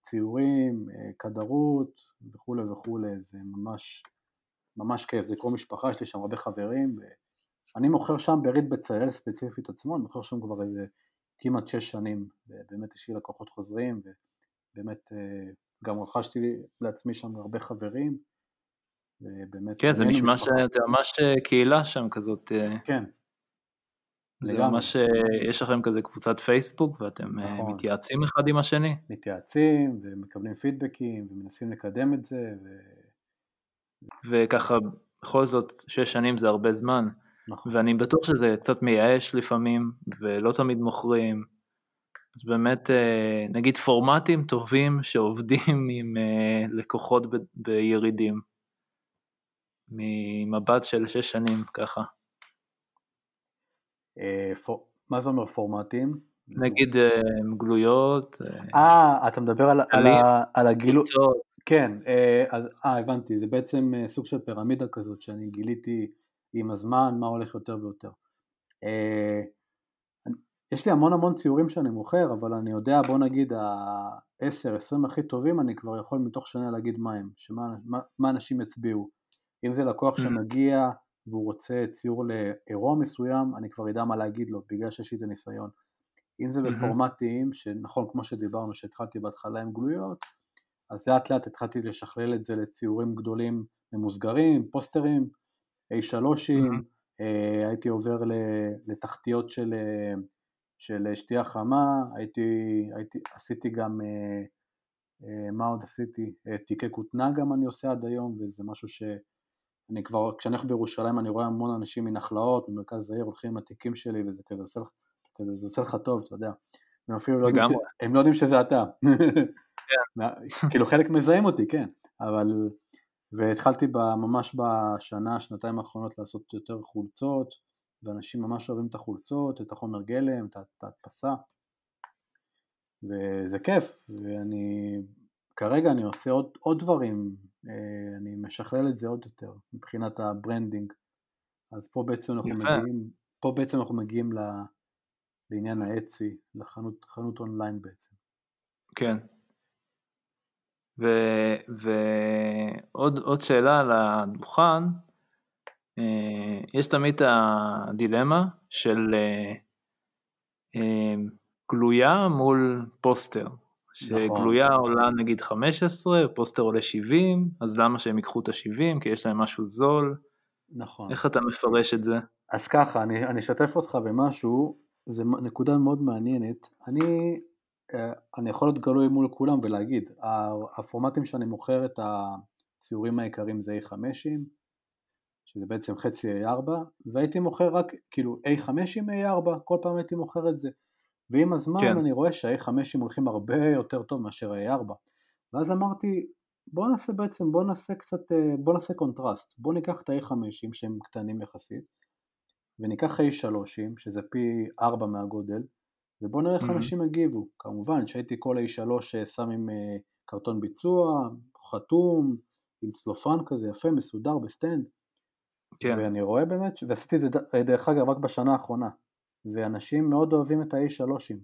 ציורים, אה, כדרות וכולי וכולי, זה ממש, ממש כיף, זה כמו משפחה, יש לי שם הרבה חברים, אני מוכר שם בריד בצלאל ספציפית עצמו, אני מוכר שם כבר איזה כמעט שש שנים, ובאמת יש לי לקוחות חוזרים, ובאמת אה, גם רכשתי לעצמי שם הרבה חברים, ובאמת... כן, זה נשמע שאתה ממש אה, קהילה שם כזאת. כן, זה לגמרי. ממש, אה, יש לכם כזה קבוצת פייסבוק ואתם אה, נכון. מתייעצים אחד עם השני? מתייעצים ומקבלים פידבקים ומנסים לקדם את זה. ו... וככה, בכל זאת, שש שנים זה הרבה זמן. נכון. ואני בטוח שזה קצת מייאש לפעמים, ולא תמיד מוכרים. אז באמת, אה, נגיד פורמטים טובים שעובדים [LAUGHS] עם לקוחות ב- בירידים. ממבט של שש שנים ככה. אה, מה זה אומר פורמטים? נגיד אה, גלויות. אה, אה, אתה מדבר על, על, על הגילוי. כן, אז, אה, הבנתי, זה בעצם סוג של פירמידה כזאת שאני גיליתי עם הזמן מה הולך יותר ויותר. יש לי המון המון ציורים שאני מוכר, אבל אני יודע, בוא נגיד ה-10-20 הכי טובים, אני כבר יכול מתוך שנה להגיד מה הם, שמה, מה, מה אנשים יצביעו. אם זה לקוח mm. שמגיע והוא רוצה ציור לאירוע מסוים, אני כבר אדע מה להגיד לו, בגלל שיש לי את הניסיון. אם זה בפורמטים, שנכון, כמו שדיברנו, שהתחלתי בהתחלה עם גלויות, אז לאט לאט התחלתי לשכלל את זה לציורים גדולים ממוסגרים, פוסטרים, A3ים, אה, הייתי עובר לתחתיות של, אה, של שתייה חמה, הייתי, הייתי, עשיתי גם, אה, מה עוד עשיתי? תיקי כותנה גם אני עושה עד היום, וזה משהו ש... אני כבר, כשאני הולך בירושלים אני רואה המון אנשים מנחלאות, ממרכז העיר, הולכים עם התיקים שלי וזה כזה עושה, כזה, זה עושה לך טוב, אתה יודע. הם אפילו לא יודעים, ש... הם לא יודעים שזה אתה. כן. כאילו חלק מזהים אותי, כן, אבל... והתחלתי ממש בשנה, שנתיים האחרונות לעשות יותר חולצות, ואנשים ממש אוהבים את החולצות, את החומר גלם, את ההדפסה, וזה כיף, ואני כרגע אני עושה עוד, עוד דברים, אני משכלל את זה עוד יותר מבחינת ה branding, אז פה בעצם אנחנו יפה. מגיעים, פה בעצם אנחנו מגיעים ל, לעניין ה-Etsy, לחנות אונליין בעצם. כן. ועוד שאלה על הדוכן, אה, יש תמיד את הדילמה של אה, גלויה מול פוסטר. שגלויה נכון. עולה נגיד 15, פוסטר עולה 70, אז למה שהם ייקחו את ה-70? כי יש להם משהו זול. נכון. איך אתה מפרש את זה? אז ככה, אני, אני אשתף אותך במשהו, זו נקודה מאוד מעניינת. אני, אה, אני יכול להיות גלוי מול כולם ולהגיד, הפורמטים שאני מוכר את הציורים העיקריים זה A5'ים, שזה בעצם חצי A4, והייתי מוכר רק כאילו A5 עם A4, כל פעם הייתי מוכר את זה. ועם הזמן כן. אני רואה שה-A5 הולכים הרבה יותר טוב מאשר ה-A4 ואז אמרתי בוא נעשה בעצם, בוא נעשה קצת, אה, בוא נעשה קונטרסט, בוא ניקח את ה-A5 שהם קטנים יחסית וניקח A3 שזה פי 4 מהגודל ובוא נראה איך mm-hmm. אנשים יגיבו, כמובן שהייתי כל A3 אה, שם עם אה, קרטון ביצוע, חתום, עם צלופן כזה יפה, מסודר בסטנד כן. ואני רואה באמת, ועשיתי את זה דרך אגב רק בשנה האחרונה ואנשים מאוד אוהבים את ה-A3ים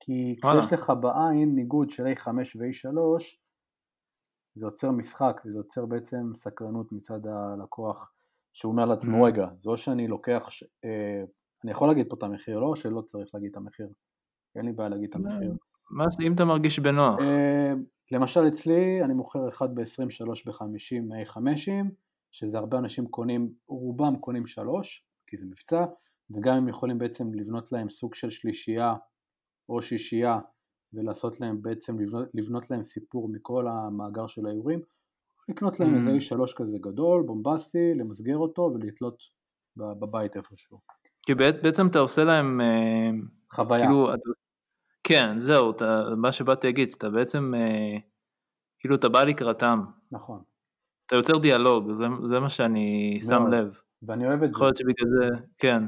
כי כשיש לך בעין ניגוד של A5 ו-A3 זה יוצר משחק וזה יוצר בעצם סקרנות מצד הלקוח שהוא אומר לעצמו mm-hmm. רגע זה או שאני לוקח ש... אה, אני יכול להגיד פה את המחיר, לא או שלא צריך להגיד את המחיר? אין לי בעיה להגיד את המחיר. מה, אם אתה מרגיש בנוח. אה, למשל אצלי אני מוכר אחד ב-23 ב-50 A5, שזה הרבה אנשים קונים, רובם קונים שלוש, כי זה מבצע, וגם הם יכולים בעצם לבנות להם סוג של שלישייה או שישייה ולעשות להם בעצם, לבנות, לבנות להם סיפור מכל המאגר של האיורים, לקנות להם mm. איזה איש שלוש כזה גדול, בומבסטי, למסגר אותו ולתלות בבית איפשהו. כי בעצם אתה עושה להם... אה, חוויה. כאילו, אתה, כן, זהו, אתה, מה שבאתי להגיד, אתה בעצם, אה, כאילו אתה בא לקראתם. נכון. אתה יוצר דיאלוג, זה, זה מה שאני מאוד. שם לב. ואני אוהב את זה. יכול להיות שבגלל זה, כן.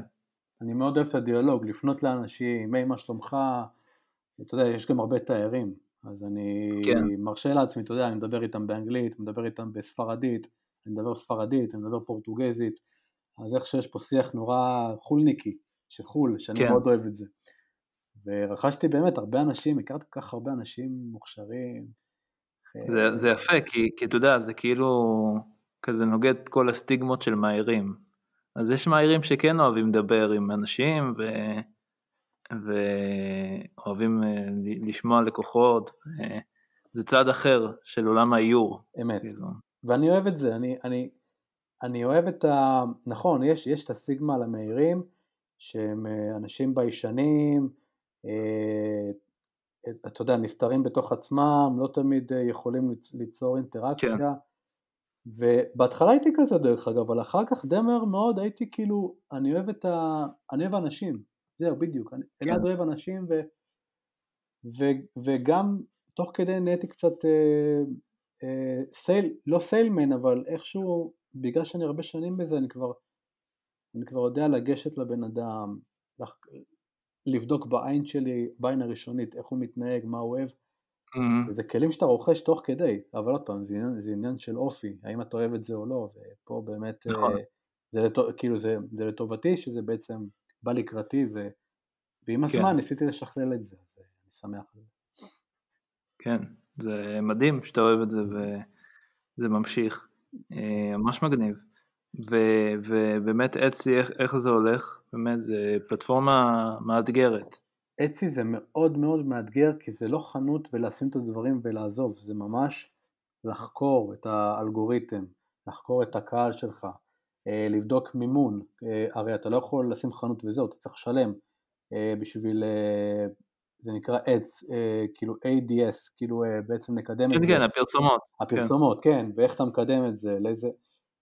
אני מאוד אוהב את הדיאלוג, לפנות לאנשים, היי מה שלומך, אתה יודע, יש גם הרבה תיירים, אז אני כן. מרשה לעצמי, אתה יודע, אני מדבר איתם באנגלית, מדבר איתם בספרדית, אני מדבר ספרדית, אני מדבר פורטוגזית, אז איך שיש פה שיח נורא חולניקי, של חו"ל, שאני כן. מאוד אוהב את זה. ורכשתי באמת הרבה אנשים, הכרתי כל כך הרבה אנשים מוכשרים. זה, זה יפה, כי, כי אתה יודע, זה כאילו כזה נוגד כל הסטיגמות של מאיירים. אז יש מאיירים שכן אוהבים לדבר עם אנשים, ו... ואוהבים אה, לשמוע לקוחות, זה צד אחר של עולם האיור. אמת, כאילו. ואני אוהב את זה, אני, אני, אני אוהב את ה... נכון, יש, יש את הסיגמה על המהירים, שהם אה, אנשים ביישנים, אה, אתה יודע, נסתרים בתוך עצמם, לא תמיד יכולים ליצור אינטראקציה. כן. ובהתחלה הייתי כזה דרך אגב, אבל אחר כך די מהר מאוד הייתי כאילו, אני אוהב את ה... אני אוהב אנשים, זהו בדיוק, אני כן. אלעד אוהב אנשים ו... ו... וגם תוך כדי נהייתי קצת אה, אה, סייל, לא סיילמן אבל איכשהו בגלל שאני הרבה שנים בזה אני כבר, אני כבר יודע לגשת לבן אדם, לח... לבדוק בעין שלי, בעין הראשונית איך הוא מתנהג, מה הוא אוהב Mm-hmm. זה כלים שאתה רוכש תוך כדי, אבל עוד פעם, זה עניין, זה עניין של אופי, האם אתה אוהב את זה או לא, ופה באמת, נכון. אה, זה, לטוב, כאילו זה, זה לטובתי שזה בעצם בא לקראתי, ו, ועם הזמן כן. ניסיתי לשכלל את זה, אז אה, אני שמח על זה. כן, זה מדהים שאתה אוהב את זה וזה ממשיך, אה, ממש מגניב. ו, ובאמת אצי, איך, איך זה הולך? באמת, זה פלטפורמה מאתגרת. אצי זה מאוד מאוד מאתגר כי זה לא חנות ולשים את הדברים ולעזוב, זה ממש לחקור את האלגוריתם, לחקור את הקהל שלך, אה, לבדוק מימון, אה, הרי אתה לא יכול לשים חנות וזהו, אתה צריך לשלם אה, בשביל, זה נקרא ads, כאילו ADS, כאילו בעצם לקדם כן, את כן, זה. כן, הפרסומות. הפרסומות, כן. כן, ואיך אתה מקדם את זה, לאיזה...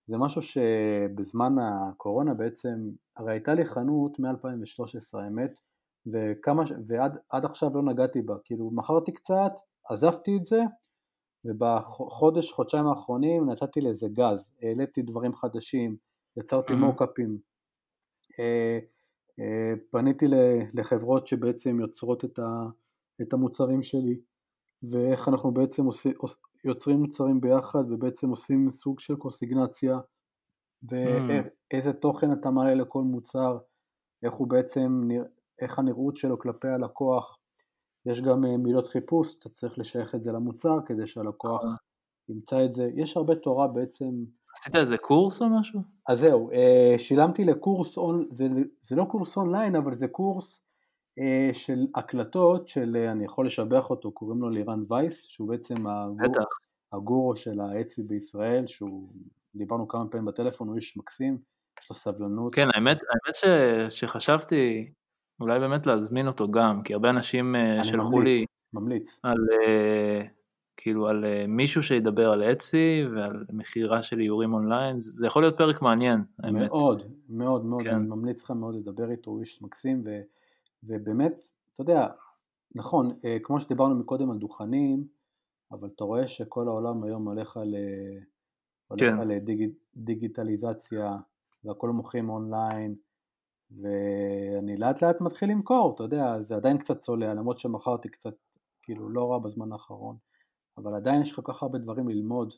זה משהו שבזמן הקורונה בעצם, הרי הייתה לי חנות מ-2013 האמת, וכמה, ועד עכשיו לא נגעתי בה, כאילו מכרתי קצת, עזבתי את זה, ובחודש, חודשיים האחרונים נתתי לזה גז, העליתי דברים חדשים, יצרתי mm-hmm. מוקאפים, אה, אה, פניתי לחברות שבעצם יוצרות את, ה, את המוצרים שלי, ואיך אנחנו בעצם עושים, יוצרים מוצרים ביחד ובעצם עושים סוג של קוסיגנציה, ואיזה. תוכן אתה מעלה לכל מוצר, איך הוא בעצם איך הנראות שלו כלפי הלקוח, יש גם אה, מילות חיפוש, אתה צריך לשייך את זה למוצר כדי שהלקוח נכון. ימצא את זה, יש הרבה תורה בעצם. עשית איזה קורס או משהו? אז זהו, אה, שילמתי לקורס, זה, זה לא קורס אונליין אבל זה קורס אה, של הקלטות של, אני יכול לשבח אותו, קוראים לו לירן וייס, שהוא בעצם הגור, הגורו של האצי בישראל, שהוא, דיברנו כמה פעמים בטלפון, הוא איש מקסים, יש לו סבלנות. כן, האמת, האמת ש, שחשבתי, אולי באמת להזמין אותו גם, כי הרבה אנשים אה, שלחו לי ממליץ. על uh, כאילו על uh, מישהו שידבר על אצי ועל מכירה של איורים אונליין, זה יכול להיות פרק מעניין, האמת. מאוד, מאוד מאוד, כן. אני ממליץ לך מאוד לדבר איתו, הוא איש מקסים, ו, ובאמת, אתה יודע, נכון, כמו שדיברנו מקודם על דוכנים, אבל אתה רואה שכל העולם היום הולך על, הולך כן. על דיג, דיגיטליזציה, והכל מוכרים אונליין, ואני לאט לאט מתחיל למכור, אתה יודע, זה עדיין קצת צולע, למרות שמכרתי קצת, כאילו, לא רע בזמן האחרון, אבל עדיין יש לך כל כך הרבה דברים ללמוד,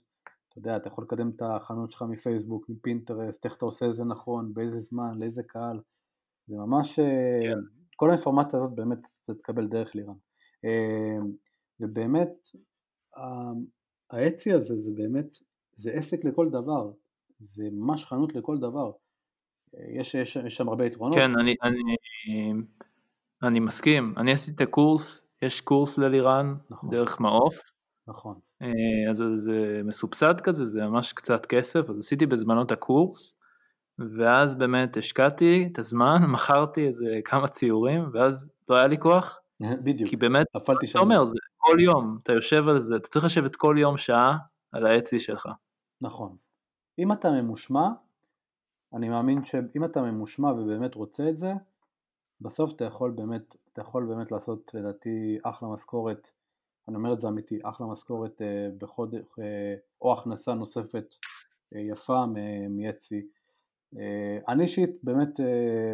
אתה יודע, אתה יכול לקדם את החנות שלך מפייסבוק, מפינטרסט, איך אתה עושה את זה נכון, באיזה זמן, לאיזה קהל, זה ממש, אה, כן. כל האינפורמציה הזאת באמת אתה תקבל דרך לירן. אה, ובאמת, האצי הזה זה באמת, זה עסק לכל דבר, זה ממש חנות לכל דבר. יש, יש, יש שם הרבה יתרונות. כן, אני, אני, אני מסכים. אני עשיתי את הקורס, יש קורס ללירן נכון. דרך מעוף. נכון. אז זה מסובסד כזה, זה ממש קצת כסף, אז עשיתי בזמנו את הקורס, ואז באמת השקעתי את הזמן, [LAUGHS] מכרתי איזה כמה ציורים, ואז לא היה לי כוח. [LAUGHS] בדיוק. כי באמת, אתה אומר, זה כל יום, אתה יושב על זה, אתה צריך לשבת כל יום שעה על האצי שלך. נכון. אם אתה ממושמע, אני מאמין שאם אתה ממושמע ובאמת רוצה את זה, בסוף אתה יכול באמת, אתה יכול באמת לעשות לדעתי אחלה משכורת, אני אומר את זה אמיתי, אחלה משכורת אה, בחודש, אה, או הכנסה נוספת אה, יפה מאצי. אה, אני אישית באמת, אה,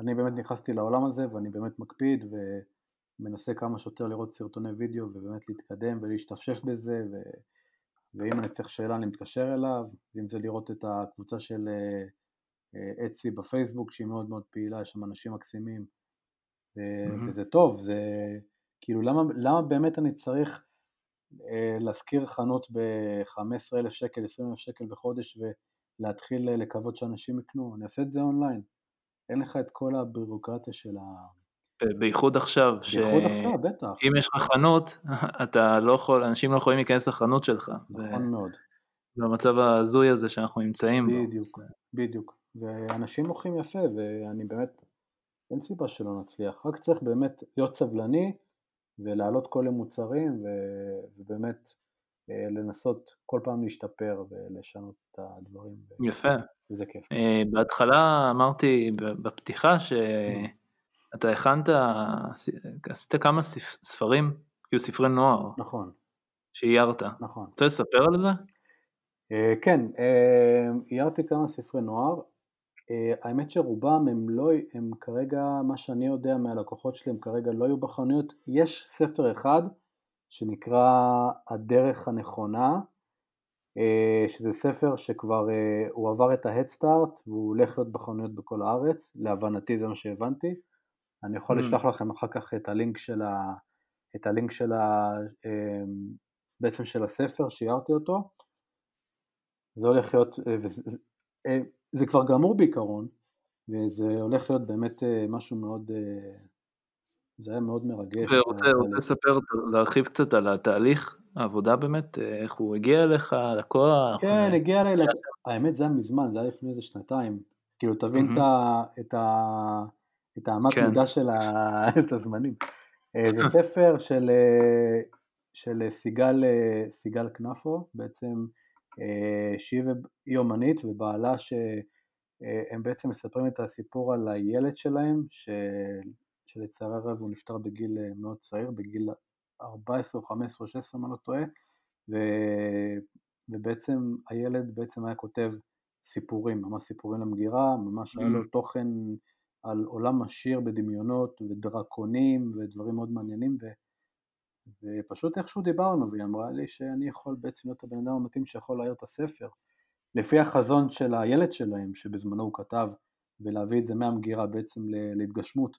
אני באמת נכנסתי לעולם הזה ואני באמת מקפיד ומנסה כמה שיותר לראות סרטוני וידאו ובאמת להתקדם ולהשתפשף בזה ו... ואם אני צריך שאלה אני מתקשר אליו, ואם זה לראות את הקבוצה של אה, אצי בפייסבוק שהיא מאוד מאוד פעילה, יש שם אנשים מקסימים mm-hmm. וזה טוב, זה כאילו למה, למה באמת אני צריך להשכיר חנות ב-15,000 שקל, 20,000 שקל בחודש להתחיל אה, לקוות שאנשים יקנו, אני אעשה את זה אונליין. אין לך את כל הבירוקרטיה של ה... בייחוד עכשיו, בייחוד עכשיו, בטח. אם יש לך חנות, אתה לא יכול, אנשים לא יכולים להיכנס לחנות שלך. נכון מאוד. במצב ההזוי הזה שאנחנו נמצאים בו. בדיוק, בדיוק. ואנשים מוכרים יפה, ואני באמת, אין סיבה שלא נצליח, רק צריך באמת להיות סבלני ולהעלות כל המוצרים, ובאמת אה, לנסות כל פעם להשתפר ולשנות את הדברים. יפה. וזה כיף. אה, בהתחלה אמרתי בפתיחה שאתה הכנת, עשית כמה ספרים, כאילו ספרי נוער. נכון. שאיירת. נכון. רוצה לספר על זה? אה, כן, איירתי כמה ספרי נוער. האמת שרובם הם לא, הם כרגע, מה שאני יודע מהלקוחות שלי, הם כרגע לא היו בחנויות. יש ספר אחד שנקרא הדרך הנכונה, אה, שזה ספר שכבר אה, הוא עבר את ההדסטארט והוא הולך להיות בחנויות בכל הארץ, להבנתי זה מה שהבנתי. אני יכול mm. לשלוח לכם אחר כך את הלינק של, ה, את הלינק של ה, אה, בעצם של הספר, שיערתי אותו. זה הולך להיות, וזה, זה כבר גמור בעיקרון, וזה הולך להיות באמת משהו מאוד זה היה מאוד מרגש. ורוצה לספר, להרחיב קצת על התהליך העבודה באמת, איך הוא הגיע אליך, לקוח? כן, הגיע אליי, האמת זה היה מזמן, זה היה לפני איזה שנתיים. כאילו תבין את האמת כן. מידה של [LAUGHS] הזמנים. אה, זה ספר של, אה, של סיגל, אה, סיגל כנפו, בעצם שהיא אומנית ובעלה שהם בעצם מספרים את הסיפור על הילד שלהם, שלצערי הרב הוא נפטר בגיל מאוד צעיר, בגיל 14 או 15 או 16 אם אני לא טועה, ו... ובעצם הילד בעצם היה כותב סיפורים, ממש סיפורים למגירה, ממש היה לו. תוכן על עולם עשיר בדמיונות ודרקונים ודברים מאוד מעניינים ו... ופשוט איכשהו דיברנו והיא אמרה לי שאני יכול בעצם להיות הבן אדם המתאים שיכול להעיר את הספר לפי החזון של הילד שלהם שבזמנו הוא כתב ולהביא את זה מהמגירה בעצם להתגשמות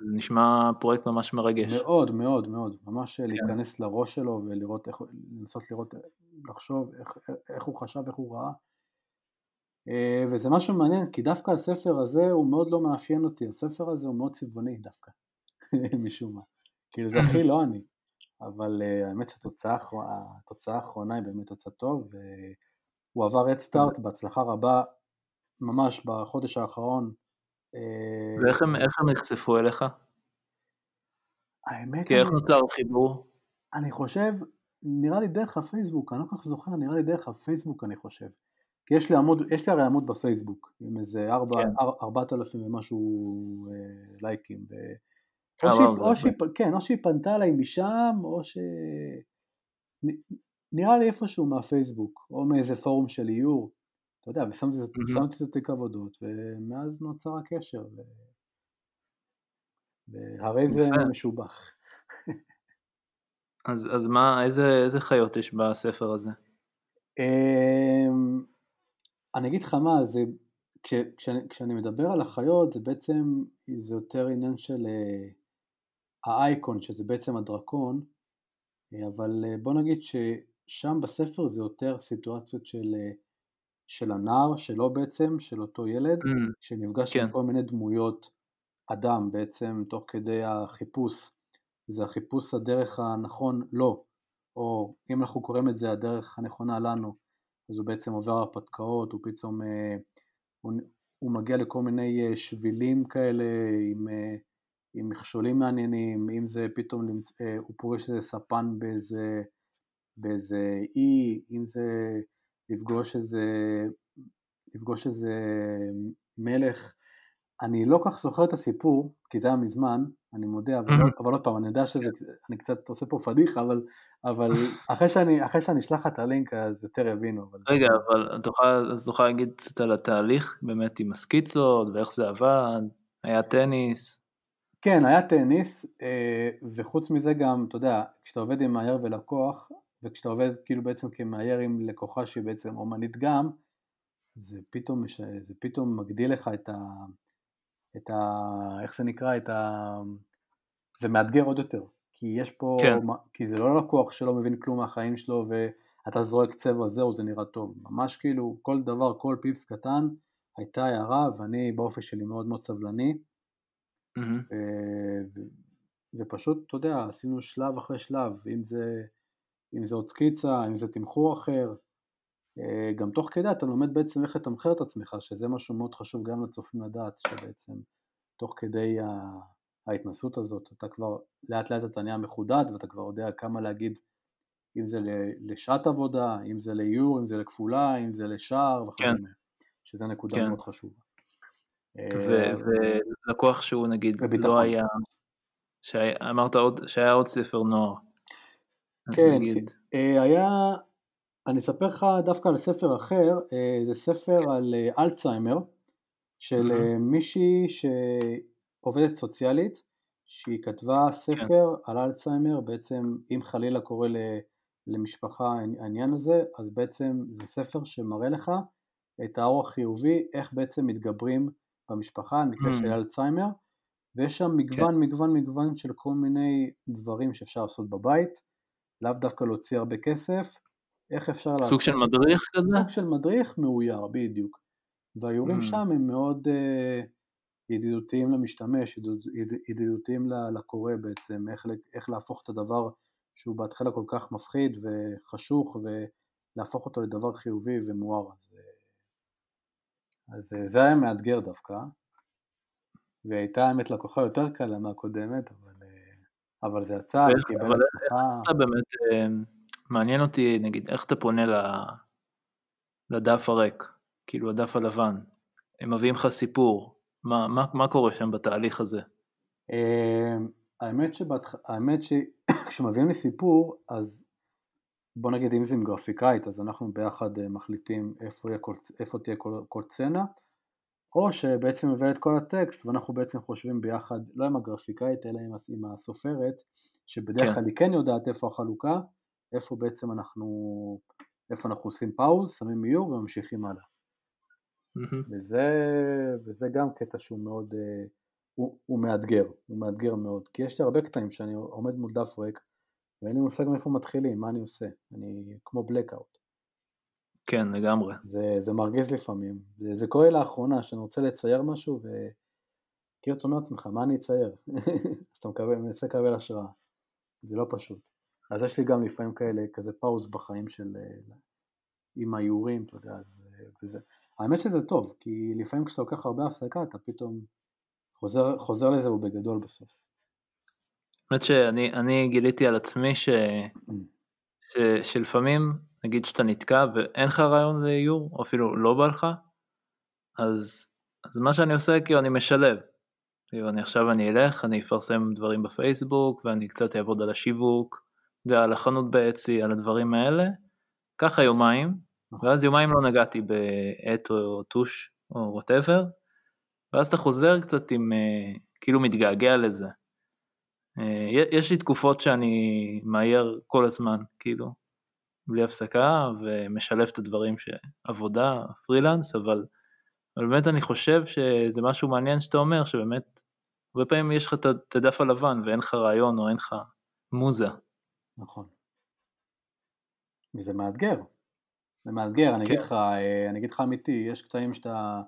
זה נשמע פרויקט ממש מרגש. מאוד מאוד מאוד, ממש כן. להיכנס לראש שלו ולראות איך, לנסות לראות, לחשוב איך, איך הוא חשב, איך הוא ראה. אה, וזה משהו מעניין, כי דווקא הספר הזה הוא מאוד לא מאפיין אותי, הספר הזה הוא מאוד צבעוני דווקא, [LAUGHS] משום מה. כאילו זה הכי לא אני, אבל uh, האמת שהתוצאה האחרונה היא באמת תוצאה טוב, והוא עבר את סטארט בהצלחה רבה, ממש בחודש האחרון אה, ואיך הם, הם נחשפו אליך? האמת... כי איך נוצר החיבור? אני חושב, נראה לי דרך הפייסבוק, אני לא כל כך זוכר, נראה לי דרך הפייסבוק אני חושב. כי יש לי עמוד, יש לי הרי עמוד בפייסבוק, עם איזה ארבע, כן. ארבעת אלפים ומשהו אה, לייקים. ו... או, שהיא, או, שהיא, כן, או שהיא פנתה אליי משם, או ש... נראה לי איפשהו מהפייסבוק, או מאיזה פורום של איור. אתה יודע, ושמתי mm-hmm. את התיק עבודות, ומאז נוצר הקשר, ו... והרי זה משובח. [LAUGHS] אז, אז מה, איזה, איזה חיות יש בספר הזה? אני אגיד לך מה, זה, כש, כשאני, כשאני מדבר על החיות זה בעצם, זה יותר עניין של uh, האייקון, שזה בעצם הדרקון, אבל uh, בוא נגיד ששם בספר זה יותר סיטואציות של uh, של הנער שלו בעצם, של אותו ילד, mm, שנפגש כן. עם כל מיני דמויות אדם בעצם תוך כדי החיפוש, זה החיפוש הדרך הנכון לו, או אם אנחנו קוראים את זה הדרך הנכונה לנו, אז הוא בעצם עובר הרפתקאות, הוא פתאום, אה, הוא, הוא מגיע לכל מיני אה, שבילים כאלה עם, אה, עם מכשולים מעניינים, אם זה פתאום, הוא פוגש איזה ספן באיזה, באיזה אי, אם זה לפגוש איזה, לפגוש איזה מלך, אני לא כך זוכר את הסיפור, כי זה היה מזמן, אני מודה, אבל, mm-hmm. אבל עוד פעם, אני יודע שזה, אני קצת עושה פה פדיחה, אבל, אבל אחרי, שאני, אחרי שאני אשלח את הלינק אז יותר יבינו. אבל... רגע, אבל תוכל, תוכל להגיד קצת על התהליך, באמת עם הסקיצות, ואיך זה עבד, היה טניס. כן, היה טניס, אה, וחוץ מזה גם, אתה יודע, כשאתה עובד עם מאייר ולקוח, וכשאתה עובד כאילו בעצם כמאייר עם לקוחה שהיא בעצם אומנית גם, זה פתאום, זה פתאום מגדיל לך את ה... את ה... איך זה נקרא? את ה... זה מאתגר עוד יותר, כי יש פה, כן. כי זה לא לקוח שלא מבין כלום מהחיים שלו ואתה זורק צבע זהו זה נראה טוב, ממש כאילו כל דבר, כל פיפס קטן הייתה הערה ואני באופי שלי מאוד מאוד סבלני mm-hmm. ו... ופשוט, אתה יודע, עשינו שלב אחרי שלב, אם זה, אם זה עוד סקיצה, אם זה תמחור אחר, גם תוך כדי אתה לומד בעצם איך לתמחר את עצמך, שזה משהו מאוד חשוב גם לצופים לדעת, שבעצם תוך כדי ההתנסות הזאת אתה כבר לאט לאט אתה נהיה מחודד ואתה כבר יודע כמה להגיד אם זה לשעת עבודה, אם זה לאיור, אם זה לכפולה, אם זה לשער וכדומה, כן. שזה נקודה כן. מאוד חשובה. אה, ולקוח שהוא נגיד לא היה, אמרת עוד, שהיה עוד ספר נוער. כן, אה, היה אני אספר לך דווקא על ספר אחר, אה, זה ספר על אה, אלצהיימר של mm-hmm. מישהי שעובדת סוציאלית, שהיא כתבה ספר כן. על אלצהיימר, בעצם אם חלילה קורה למשפחה העניין הזה, אז בעצם זה ספר שמראה לך את האור החיובי, איך בעצם מתגברים במשפחה על מקרה mm-hmm. של אלצהיימר, ויש שם מגוון כן. מגוון מגוון של כל מיני דברים שאפשר לעשות בבית, לאו דווקא להוציא הרבה כסף, איך אפשר לעשות... סוג של מדריך כזה? סוג של מדריך מאויר, בדיוק. והאיורים mm. שם הם מאוד uh, ידידותיים למשתמש, ידידותיים לקורא בעצם, איך, איך להפוך את הדבר שהוא בהתחלה כל כך מפחיד וחשוך ולהפוך אותו לדבר חיובי ומואר. אז, אז אה, זה היה מאתגר דווקא, והייתה האמת לקוחה יותר קלה מהקודמת, אבל, אה, אבל זה יצא, קיבל הצלחה. אתה באמת... מעניין אותי, נגיד, איך אתה פונה לדף הריק, כאילו הדף הלבן, הם מביאים לך סיפור, מה, מה, מה קורה שם בתהליך הזה? אמ, האמת, שבתח... האמת שכשמביאים [COUGHS] לי סיפור, אז בוא נגיד אם זה עם גרפיקאית, אז אנחנו ביחד אה, מחליטים איפה, כל, איפה תהיה כל, כל סצנה, או שבעצם מביא את כל הטקסט ואנחנו בעצם חושבים ביחד, לא עם הגרפיקאית אלא עם, עם הסופרת, שבדרך כן. כלל כן. היא כן יודעת איפה החלוקה, איפה בעצם אנחנו, איפה אנחנו עושים פאוז, שמים איור וממשיכים הלאה. Mm-hmm. וזה, וזה גם קטע שהוא מאוד, אה, הוא, הוא מאתגר, הוא מאתגר מאוד, כי יש לי הרבה קטעים שאני עומד מול דף ריק ואין לי מושג מאיפה מתחילים, מה אני עושה, אני כמו blackout. כן, לגמרי. זה, זה מרגיז לפעמים, זה, זה קורה לאחרונה שאני רוצה לצייר משהו וכאילו אתה אומר לעצמך, מה אני אצייר? [LAUGHS] אז אתה מנסה לקבל השראה, זה לא פשוט. אז יש לי גם לפעמים כאלה, כזה פאוז בחיים של, אה, עם האיורים, אתה יודע, אז, אה, וזה, האמת שזה טוב, כי לפעמים כשאתה לוקח הרבה הפסקה, אתה פתאום חוזר, חוזר לזה ובגדול בסוף. האמת שאני גיליתי על עצמי ש, mm. ש, שלפעמים, נגיד שאתה נתקע ואין לך רעיון לאיור, או אפילו לא בא לך, אז, אז מה שאני עושה, כאילו אני משלב. כאילו אני עכשיו אני אלך, אני אפרסם דברים בפייסבוק, ואני קצת אעבוד על השיווק, ועל החנות באצי, על הדברים האלה, ככה יומיים, נכון. ואז יומיים לא נגעתי בעט או טוש או וואטאבר, ואז אתה חוזר קצת עם, אה, כאילו מתגעגע לזה. אה, יש לי תקופות שאני מאייר כל הזמן, כאילו, בלי הפסקה, ומשלב את הדברים שעבודה, פרילנס, אבל, אבל באמת אני חושב שזה משהו מעניין שאתה אומר, שבאמת, הרבה פעמים יש לך את הדף הלבן ואין לך רעיון או אין לך מוזה. נכון. וזה מאתגר. זה מאתגר, אני כן. אגיד לך, אה, אני אגיד לך אמיתי, יש קטעים שאתה,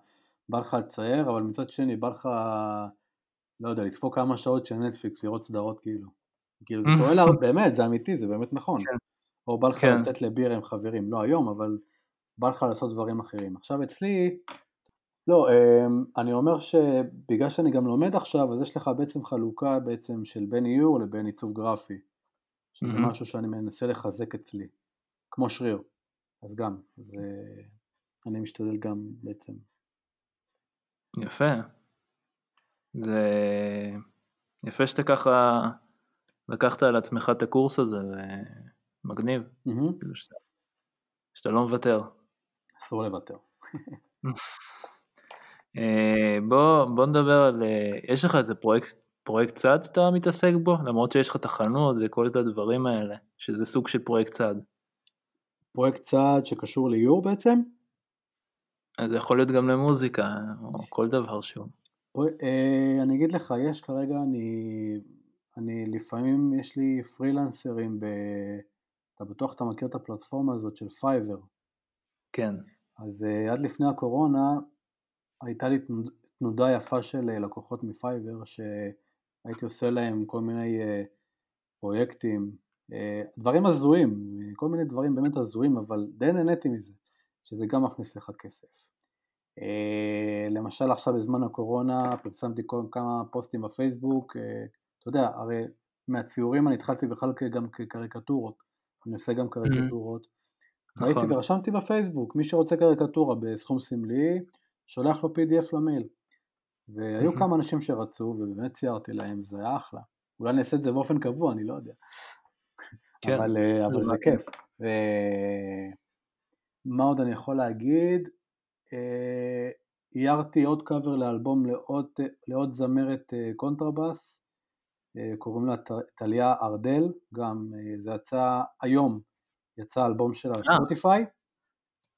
בא לך לצייר, אבל מצד שני בא לך, לא יודע, לדפוק כמה שעות של נטפליקס, לראות סדרות כאילו. כאילו זה קורה לה, [LAUGHS] באמת, זה אמיתי, זה באמת נכון. כן. או בא לך כן. לצאת לבירה עם חברים, לא היום, אבל בא לך לעשות דברים אחרים. עכשיו אצלי, לא, אמ, אני אומר שבגלל שאני גם לומד עכשיו, אז יש לך בעצם חלוקה בעצם של בין איור לבין עיצוב גרפי, שזה מהמם. משהו שאני מנסה לחזק אצלי, כמו שריר, אז גם, אז אני משתדל גם בעצם. יפה. זה יפה שאתה ככה לקחת על עצמך את הקורס הזה, ומגניב, מהמם, כאילו שאתה, שאתה לא מוותר. אסור לוותר. [LAUGHS] אה, בוא, בוא נדבר על, אה, יש לך איזה פרויקט, פרויקט צד שאתה מתעסק בו? למרות שיש לך את החנות וכל את הדברים האלה, שזה סוג של פרויקט צד. פרויקט צד שקשור לאיור בעצם? אז זה יכול להיות גם למוזיקה, או כל דבר שהוא. אה, אני אגיד לך, יש כרגע, אני, אני לפעמים, יש לי פרילנסרים, ב, אתה בטוח אתה מכיר את הפלטפורמה הזאת של פייבר, כן. אז אה, עד לפני הקורונה הייתה לי תנוד- תנודה יפה של אה, לקוחות מפייבר שהייתי עושה להם כל מיני אה, פרויקטים, אה, דברים הזויים, כל מיני דברים באמת הזויים, אבל די נהניתי מזה, שזה גם מכניס לך כסף. אה, למשל עכשיו בזמן הקורונה פרסמתי כמה פוסטים בפייסבוק, אתה יודע, הרי מהציורים אני התחלתי בכלל גם כקריקטורות, אני עושה גם קריקטורות, ראיתי נכון. ורשמתי בפייסבוק, מי שרוצה קריקטורה בסכום סמלי, שולח לו PDF למייל. והיו. כמה אנשים שרצו, ובאמת ציירתי להם, זה היה אחלה. אולי אני אעשה את זה באופן קבוע, אני לא יודע. כן. אבל, אה, אבל זה זה מעניין. כיף. ומה עוד אני יכול להגיד? אה, איירתי עוד קאבר לאלבום לעוד, לעוד זמרת אה, קונטרבאס, אה, קוראים לה טליה ארדל, גם אה, זה יצא היום, יצא אלבום שלה על אה. ספוטיפיי,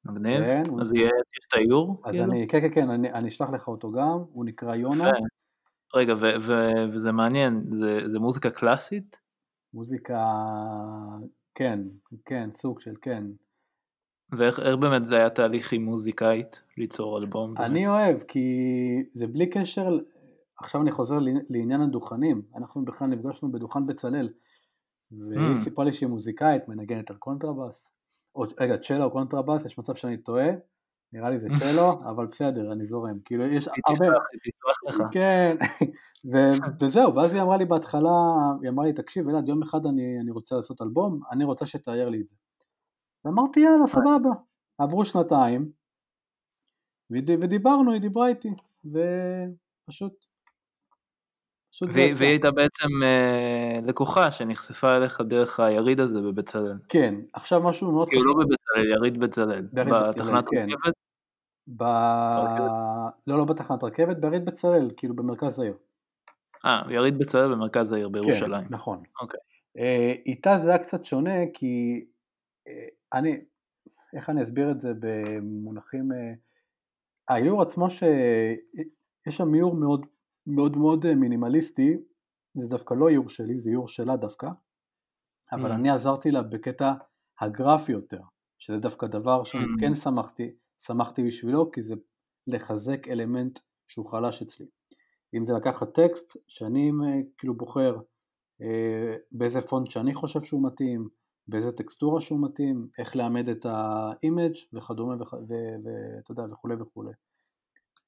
מגניב. כן, הוא- אז יהיה, יש את האיור? אז כאילו? אני, כן כן כן, אני, אני אשלח לך אותו גם, הוא נקרא יונה. רגע, ו- ו- וזה מעניין, זה, זה מוזיקה קלאסית? מוזיקה, כן, כן, סוג של כן. ואיך איך באמת זה היה תהליך עם מוזיקאית ליצור אלבום? באמת? אני אוהב, כי זה בלי קשר, עכשיו אני חוזר לעני- לעניין הדוכנים, אנחנו בכלל נפגשנו בדוכן בצלאל, והיא Mm. סיפרה לי שהיא מוזיקאית, מנגנת על קונטרבאס, רגע, צ'לו או קונטרבאס, יש מצב שאני טועה, נראה לי זה צ'לו, [LAUGHS] אבל בסדר, אני זורם, כאילו יש הרבה, תסלח, לך. כן, [LAUGHS] וזהו, ואז היא אמרה לי בהתחלה, היא אמרה לי, תקשיב אלעד, יום אחד אני, אני רוצה לעשות אלבום, אני רוצה שתאייר לי את זה. ואמרתי, יאללה, [LAUGHS] סבבה. עברו שנתיים, וד- ודיברנו, היא דיברה איתי, ופשוט, והיא הייתה בעצם אה, לקוחה שנחשפה אליך דרך היריד הזה בבצלאל. כן, עכשיו משהו מאוד כאילו לא חשוב, בבצלאל, יריד בצלאל. בתחנת כן. רכבת? ב... לא, לא בתחנת רכבת, ביריד בצלאל, כאילו במרכז העיר. אה, יריד בצלאל במרכז העיר בירושלים. כן, נכון. אוקיי. אה, איתה זה היה קצת שונה, כי אה, אני, איך אני אסביר את זה במונחים, אה, האיור עצמו שיש שם איור מאוד מאוד מאוד אה, מינימליסטי, זה דווקא לא איור שלי, זה איור שלה דווקא, אבל Mm. אני עזרתי לה בקטע הגרפי יותר, שזה דווקא דבר שאני Mm. כן שמחתי, שמחתי בשבילו, כי זה לחזק אלמנט שהוא חלש אצלי. אם זה לקחת טקסט שאני אה, כאילו בוחר אה, באיזה פונט שאני חושב שהוא מתאים, באיזה טקסטורה שהוא מתאים, איך לעמד את ה image וכדומה ואתה יודע וכולי וכולי.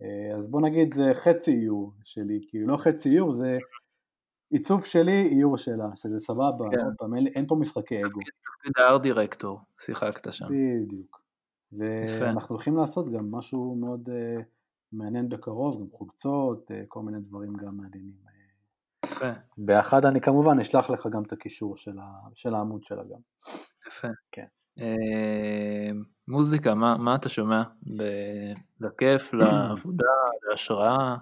אה, אז בוא נגיד זה חצי איור שלי, כאילו לא חצי איור, זה עיצוב שלי, איור שלה, שזה סבבה, כן. פעם, אין, אין פה משחקי אגו, תפקיד ה art director, שיחקת שם. בדיוק. ואנחנו הולכים לעשות גם משהו מאוד uh, מעניין בקרוב, גם חולצות, uh, כל מיני דברים גם מעניינים. יפה, באחד אני כמובן אשלח לך גם את הקישור של, ה, של העמוד שלה גם. יפה. כן. מוזיקה, מה מה אתה שומע? לכיף, [CLEARS THROAT] לעבודה, להשראה?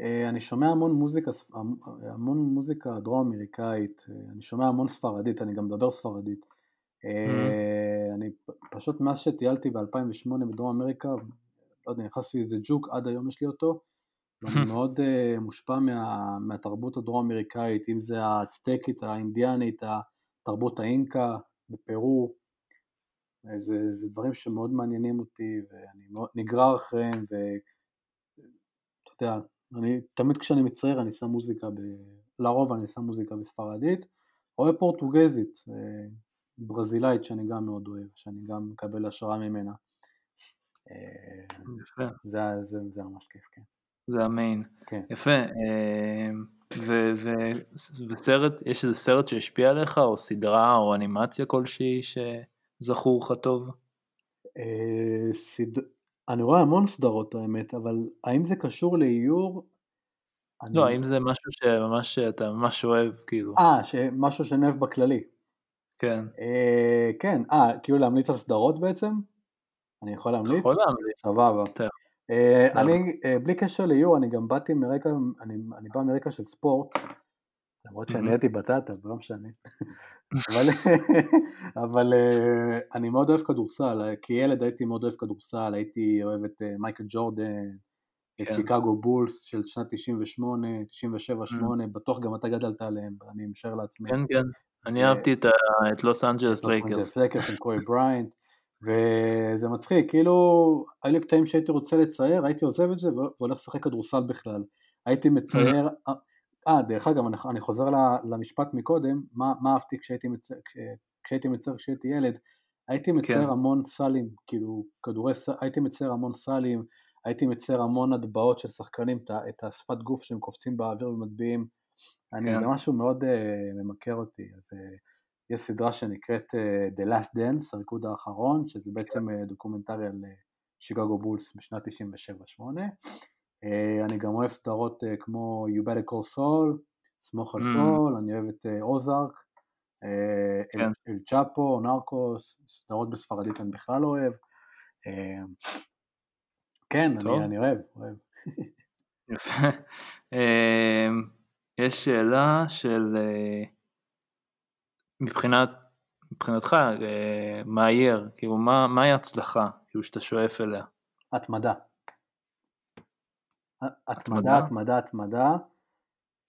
אה, אני שומע המון מוזיקה, המון מוזיקה דרום אמריקאית, אה, אני שומע המון ספרדית, אני גם מדבר ספרדית. אה, אני פ- פשוט מאז שטיילתי ב-2008 בדרום אמריקה, לא יודע, נכנסתי לאיזה ג'וק, עד היום יש לי אותו, ואני [LAUGHS] מאוד מושפע מה, מהתרבות הדרום אמריקאית, אם זה האצטקית, האינדיאנית, התרבות האינקה בפרו, זה, זה דברים שמאוד מעניינים אותי ואני מאוד נגרר אחריהם ואתה יודע, אני, תמיד כשאני מצייר אני שם מוזיקה, ב... לרוב אני שם מוזיקה בספרדית, או בפורטוגזית, אה, ברזילאית שאני גם מאוד אוהב, שאני גם מקבל השראה ממנה. יפה. זה, זה, זה ממש כיף, כן. זה המיין. כן. יפה. ו- ו- וסרט, יש איזה סרט שהשפיע עליך, או סדרה, או אנימציה כלשהי שזכור לך טוב? אה, סד... אני רואה המון סדרות האמת, אבל האם זה קשור לאיור? אני... לא, האם זה משהו שממש אתה ממש אוהב, כאילו. אה, משהו שנאהב בכללי. כן. אה, כן, אה, כאילו להמליץ על סדרות בעצם? אני יכול להמליץ? יכול להמליץ. סבבה. אה, אני, אה, בלי קשר לאיור, אני גם באתי מרקע, אני, אני בא מרקע של ספורט, למרות שאני הייתי בטטה, לא משנה. אבל, אבל אה, אני מאוד אוהב כדורסל, כילד הייתי מאוד אוהב כדורסל, הייתי אוהב את מייקל ג'ורדן, את כן. שיקגו בולס של שנת 98, 97-8, בטוח גם אתה גדלת עליהם, אני משער לעצמי. כן, כן, אני אהבתי את לוס אנג'לס לייקרס. לוס אנג'לס לייקרס עם קובי בריינט. וזה מצחיק, כאילו, היו לי קטעים שהייתי רוצה לצייר, הייתי עוזב את זה והולך לשחק כדורסל בכלל. הייתי מצייר, אה, דרך אגב, אני, אני חוזר למשפט מקודם, מה, מה אהבתי כשהייתי מצייר, כשהייתי מצייר כשהייתי ילד, הייתי מצייר כן. המון סלים, כאילו, כדורי, הייתי מצייר המון סלים, הייתי מצייר המון הטבעות של שחקנים, את השפת גוף שהם קופצים באוויר ומטביעים, כן. אני, זה משהו מאוד uh, ממכר אותי, אז... Uh, יש סדרה שנקראת uh, The Last Dance, הריקוד האחרון, שזה בעצם uh, דוקומנטרי על שיקגו uh, בולס בשנת 97-8. Uh, אני גם אוהב סדרות uh, כמו You Better Call Saul, סמוך על mm. סול, אני אוהב את אוזארק, uh, כן. אל צ'אפו, נרקוס, סדרות בספרדית אני בכלל לא אוהב. כן, אני, אני אוהב, אוהב. יפה. יש שאלה של... מבחינת, מבחינתך, אה, מאייר, כאילו מה, מהי הצלחה, כאילו שאתה שואף אליה? התמדה. התמדה, התמדה, התמדה.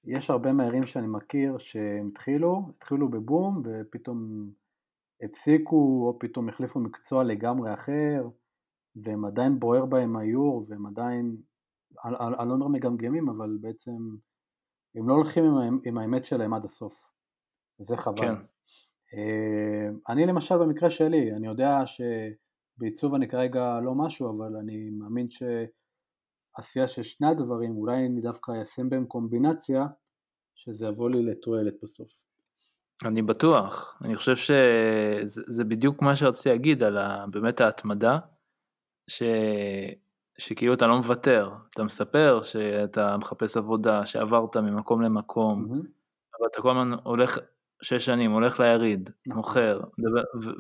יש הרבה מהירים שאני מכיר שהם התחילו, התחילו בבום ופתאום הפסיקו או פתאום החליפו מקצוע לגמרי אחר והם עדיין בוער בהם האיור והם עדיין, אני לא אומר מגמגמים אבל בעצם הם לא הולכים עם, עם האמת שלהם עד הסוף וזה חבל. כן. אה, אני למשל במקרה שלי, אני יודע שבעיצוב אני כרגע לא משהו, אבל אני מאמין שעשייה של שני הדברים, אולי אני דווקא אשים בהם קומבינציה, שזה יבוא לי לתועלת בסוף. אני בטוח, אני חושב שזה בדיוק מה שרציתי להגיד על ה, באמת ההתמדה, ש, שכאילו אתה לא מוותר, אתה מספר שאתה מחפש עבודה, שעברת ממקום למקום, mm-hmm. אבל אתה כל הזמן הולך שש שנים, הולך ליריד, נכון. מוכר,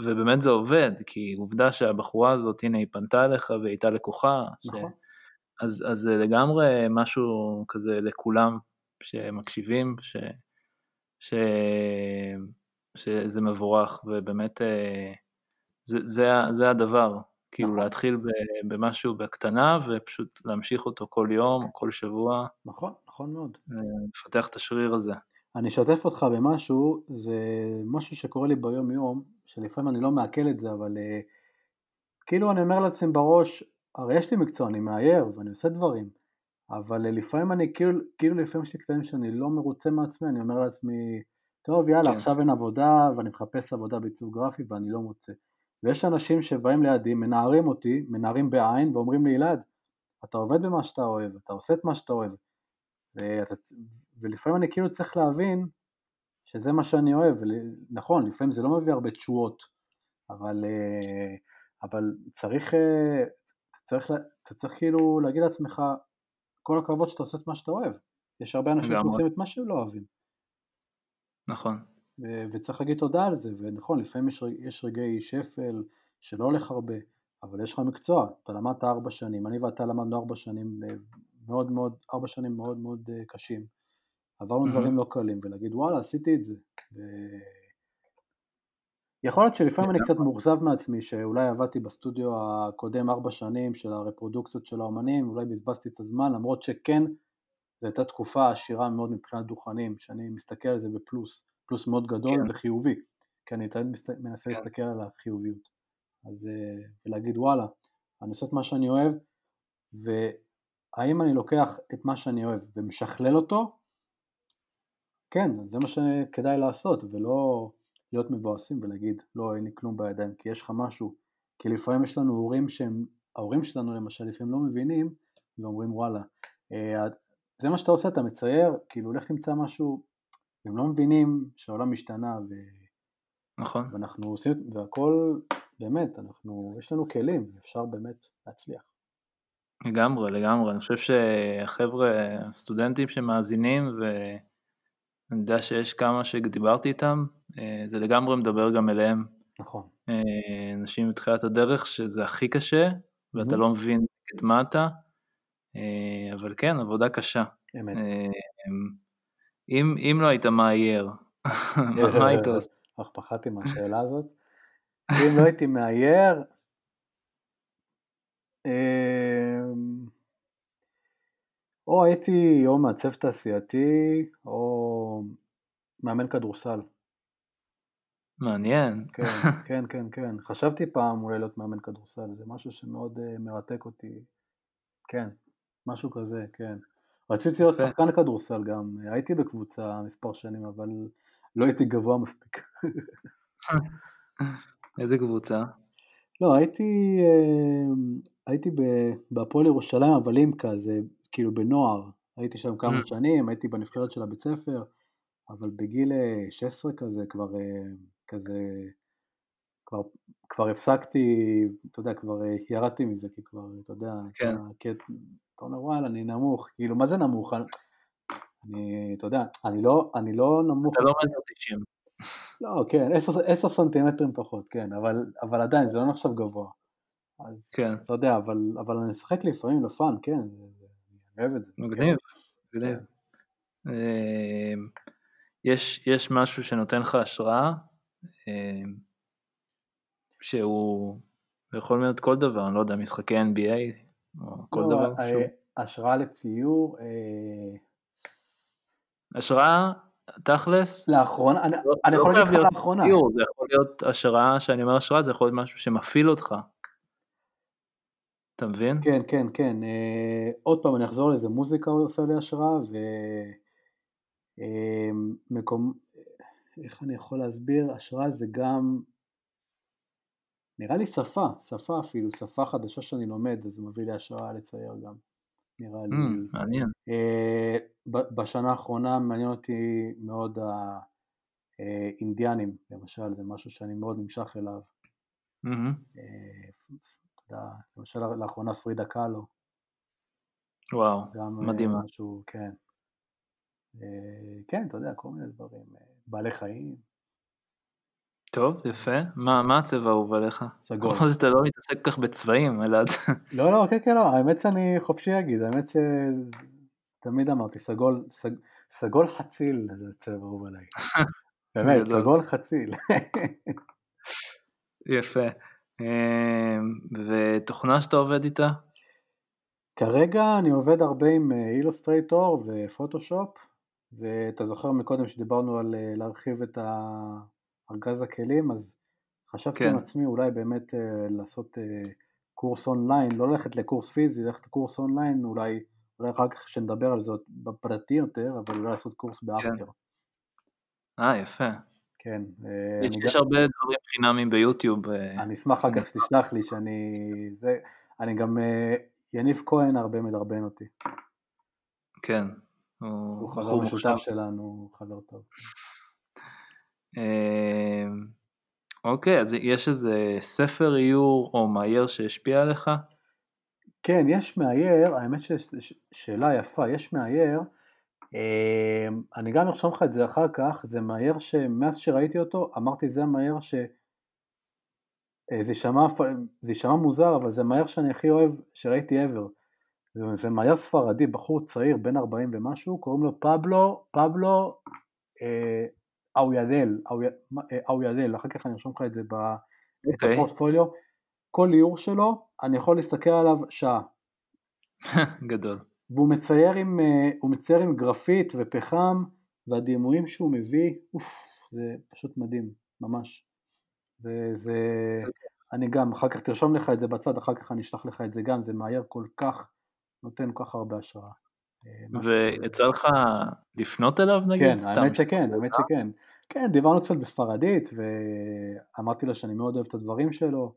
ובאמת זה עובד, כי עובדה שהבחורה הזאת, הנה היא פנתה אליך והיא הייתה לקוחה, נכון. ש... אז, אז זה לגמרי משהו כזה לכולם שמקשיבים, ש... ש... שזה מבורך, ובאמת אה, זה, זה, זה הדבר, כאילו נכון. להתחיל במשהו בקטנה ופשוט להמשיך אותו כל יום, כל שבוע. נכון, נכון מאוד. אה, לפתח את השריר הזה. אני אשתף אותך במשהו, זה משהו שקורה לי ביום יום, שלפעמים אני לא מעכל את זה, אבל uh, כאילו אני אומר לעצמי בראש, הרי יש לי מקצוע, אני מאייר ואני עושה דברים, אבל לפעמים אני, כאילו, כאילו לפעמים יש לי קטעים שאני לא מרוצה מעצמי, אני אומר לעצמי, טוב יאללה כן. עכשיו אין עבודה ואני מחפש עבודה בעיצוב גרפי ואני לא מוצא. ויש אנשים שבאים לידי, מנערים אותי, מנערים בעין ואומרים לי, אלעד, אתה עובד במה שאתה אוהב, אתה עושה את מה שאתה אוהב, ואתה, ולפעמים אני כאילו צריך להבין שזה מה שאני אוהב, נכון, לפעמים זה לא מביא הרבה תשואות, אבל, אה, אבל צריך, אה, צריך, אתה צריך כאילו להגיד לעצמך, כל הכבוד שאתה עושה את מה שאתה אוהב. יש הרבה אנשים שעושים את מה שהם לא אוהבים. נכון. וצריך להגיד תודה על זה, ונכון, לפעמים יש, יש רגעי שפל שלא הולך הרבה, אבל יש לך מקצוע, אתה למדת ארבע שנים, אני ואתה למדנו ארבע שנים מאוד מאוד, ארבע שנים מאוד מאוד אה, קשים. עברנו mm-hmm. דברים לא קלים, ולהגיד וואלה עשיתי את זה. ו... יכול להיות שלפעמים אני קצת מאוכזב מעצמי שאולי עבדתי בסטודיו הקודם ארבע שנים של הרפרודוקציות של האומנים, אולי בזבזתי את הזמן, למרות שכן, זו הייתה תקופה עשירה מאוד מבחינת דוכנים, שאני מסתכל על זה בפלוס, פלוס מאוד גדול כן. וחיובי, כי אני תמיד מנסה כן. להסתכל על החיוביות. אז, אה, ולהגיד וואלה, אני עושה את מה שאני אוהב, והאם אני לוקח את מה שאני אוהב ומשכלל אותו, כן, זה מה שכדאי לעשות, ולא להיות מבואסים ולהגיד לא, אין לי כלום בידיים, כי יש לך משהו, כי לפעמים יש לנו הורים שהם, ההורים שלנו למשל לפעמים לא מבינים, ואומרים וואלה, אה, זה מה שאתה עושה, אתה מצייר, כאילו לך תמצא משהו, הם לא מבינים שהעולם השתנה, ו... נכון. ואנחנו עושים, והכל, באמת, אנחנו, יש לנו כלים, אפשר באמת להצליח. לגמרי, לגמרי, אני חושב שהחבר'ה, הסטודנטים שמאזינים, ואני יודע שיש כמה שדיברתי איתם, זה לגמרי מדבר גם אליהם. נכון. אה, אנשים מתחילת הדרך שזה הכי קשה, ואתה mm-hmm. לא מבין את מה אתה, אה, אבל כן, עבודה קשה. אמת. אם, אם לא היית מאייר, [LAUGHS] מה היית עושה? אך פחדתי מהשאלה הזאת. אם לא הייתי מאייר, אמ, או הייתי או מעצב תעשייתי או מאמן כדורסל. מעניין. כן, [LAUGHS] כן, כן, כן. חשבתי פעם אולי להיות מאמן כדורסל, זה משהו שמאוד uh, מרתק אותי. כן, משהו כזה, כן. רציתי להיות שחקן כדורסל גם, הייתי בקבוצה מספר שנים, אבל לא הייתי גבוה מספיק. [LAUGHS] איזה קבוצה? לא, הייתי, אה, הייתי בהפועל ירושלים, אבל עם כזה, כאילו בנוער. הייתי שם כמה mm. שנים, הייתי בנבחרת של הבית ספר, אבל בגיל 16 אה, כזה כבר, כזה, כבר, כבר הפסקתי, אתה יודע, כבר ירדתי מזה, כי כבר, אתה יודע, כן. אתה, אתה אומר וואלה, אני נמוך, כאילו, מה זה נמוך? אני, אתה יודע, אני לא, אני לא נמוך. אתה לא מטר תשעים. לא, כן, עשר סנטימטרים פחות, כן, אבל, אבל עדיין זה לא נחשב גבוה. אז כן. אתה יודע, אבל, אבל אני משחק לפעמים לפאן, כן, אני אוהב את זה. מגניב, כן. מגניב. כן. אמ, יש, יש משהו שנותן לך השראה, שהוא יכול להיות כל דבר, אני לא יודע, משחקי NBA, או כל לא, דבר. אה, השראה לציור, אה, השראה, תכלס, לאחרונה, אני, לא, אני יכול לא להגיד לך לאחרונה. ציור, זה יכול להיות השראה, שאני אומר השראה, זה יכול להיות משהו שמפעיל אותך. אתה מבין? כן, כן, כן. אה, עוד פעם, אני אחזור לזה, מוזיקה עושה לי השראה, ומקום, אה, איך אני יכול להסביר? השראה זה גם, נראה לי שפה, שפה אפילו, שפה חדשה שאני לומד, וזה מביא לי השראה לצייר גם. נראה לי. Mm, מעניין. אה, בשנה האחרונה מעניין אותי מאוד האינדיאנים, למשל, זה משהו שאני מאוד נמשך אליו. Mm-hmm. אה, למשל לאחרונה פרידה קאלו. וואו, מדהימה. אה, משהו, כן. כן, אתה יודע, כל מיני דברים. בעלי חיים. טוב, יפה. מה, מה הצבע האהוב עליך? סגול. אז אתה לא מתעסק כל כך בצבעים, אלעד. לא, לא, כן, כן, לא, האמת שאני חופשי להגיד, האמת שתמיד אמרתי, סגול, סג... סגול חציל זה צבע אהוב עליי. [LAUGHS] באמת, סגול חציל. [LAUGHS] יפה. אמ, ותוכנה שאתה עובד איתה? כרגע אני עובד הרבה עם אילוסטרייטור ופוטושופ, ואתה זוכר מקודם שדיברנו על אה, להרחיב את. ארגז הכלים, אז חשבתי כן. עם עצמי אולי באמת uh, לעשות uh, קורס אונליין, לא ללכת לקורס פיזי, ללכת לקורס אונליין, אולי, אולי אחר כך שנדבר על זה בפרטי יותר, אבל אולי לעשות קורס באפטר. כן. אה, יפה. כן. אה, יש, יש הרבה דברים חינמים ביוטיוב. אני אשמח אחר כך שתשלח לי שאני... זה, אני גם... יניב כהן הרבה מדרבן אותי. כן. הוא, חבר משותף שלנו, הוא חבר טוב. אמ, אוקיי, אז יש איזה ספר איור או מאייר שהשפיע עליך? כן, יש מאייר, האמת ששאלה יפה, יש מאייר, אמ, אני גם ארשום לך את זה אחר כך, זה מאייר שמאז שראיתי אותו, אמרתי זה המאייר ש... אה, זה יישמע מוזר, אבל זה מאייר שאני הכי אוהב שראיתי ever. זה מאייר ספרדי, בחור צעיר, בן 40 ומשהו, קוראים לו פבלו, פבלו אה, אוידל, אוידל, אחר כך אני ארשום לך את זה בפורטפוליו, okay. כל איור שלו, אני יכול להסתכל עליו שעה. [LAUGHS] גדול. והוא מצייר עם, אה, הוא מצייר עם גרפית ופחם, והדימויים שהוא מביא, אוף, זה פשוט מדהים, ממש. זה, זה, אני גם, אחר כך תרשום לך את זה בצד, אחר כך אני אשלח לך את זה גם, זה מאייר כל כך, נותן כל כך הרבה השראה. אה, ויצא לך לפנות אליו נגיד? כן, האמת שכן, האמת שכן. כן, דיברנו קצת בספרדית, ואמרתי לו שאני מאוד אוהב את הדברים שלו.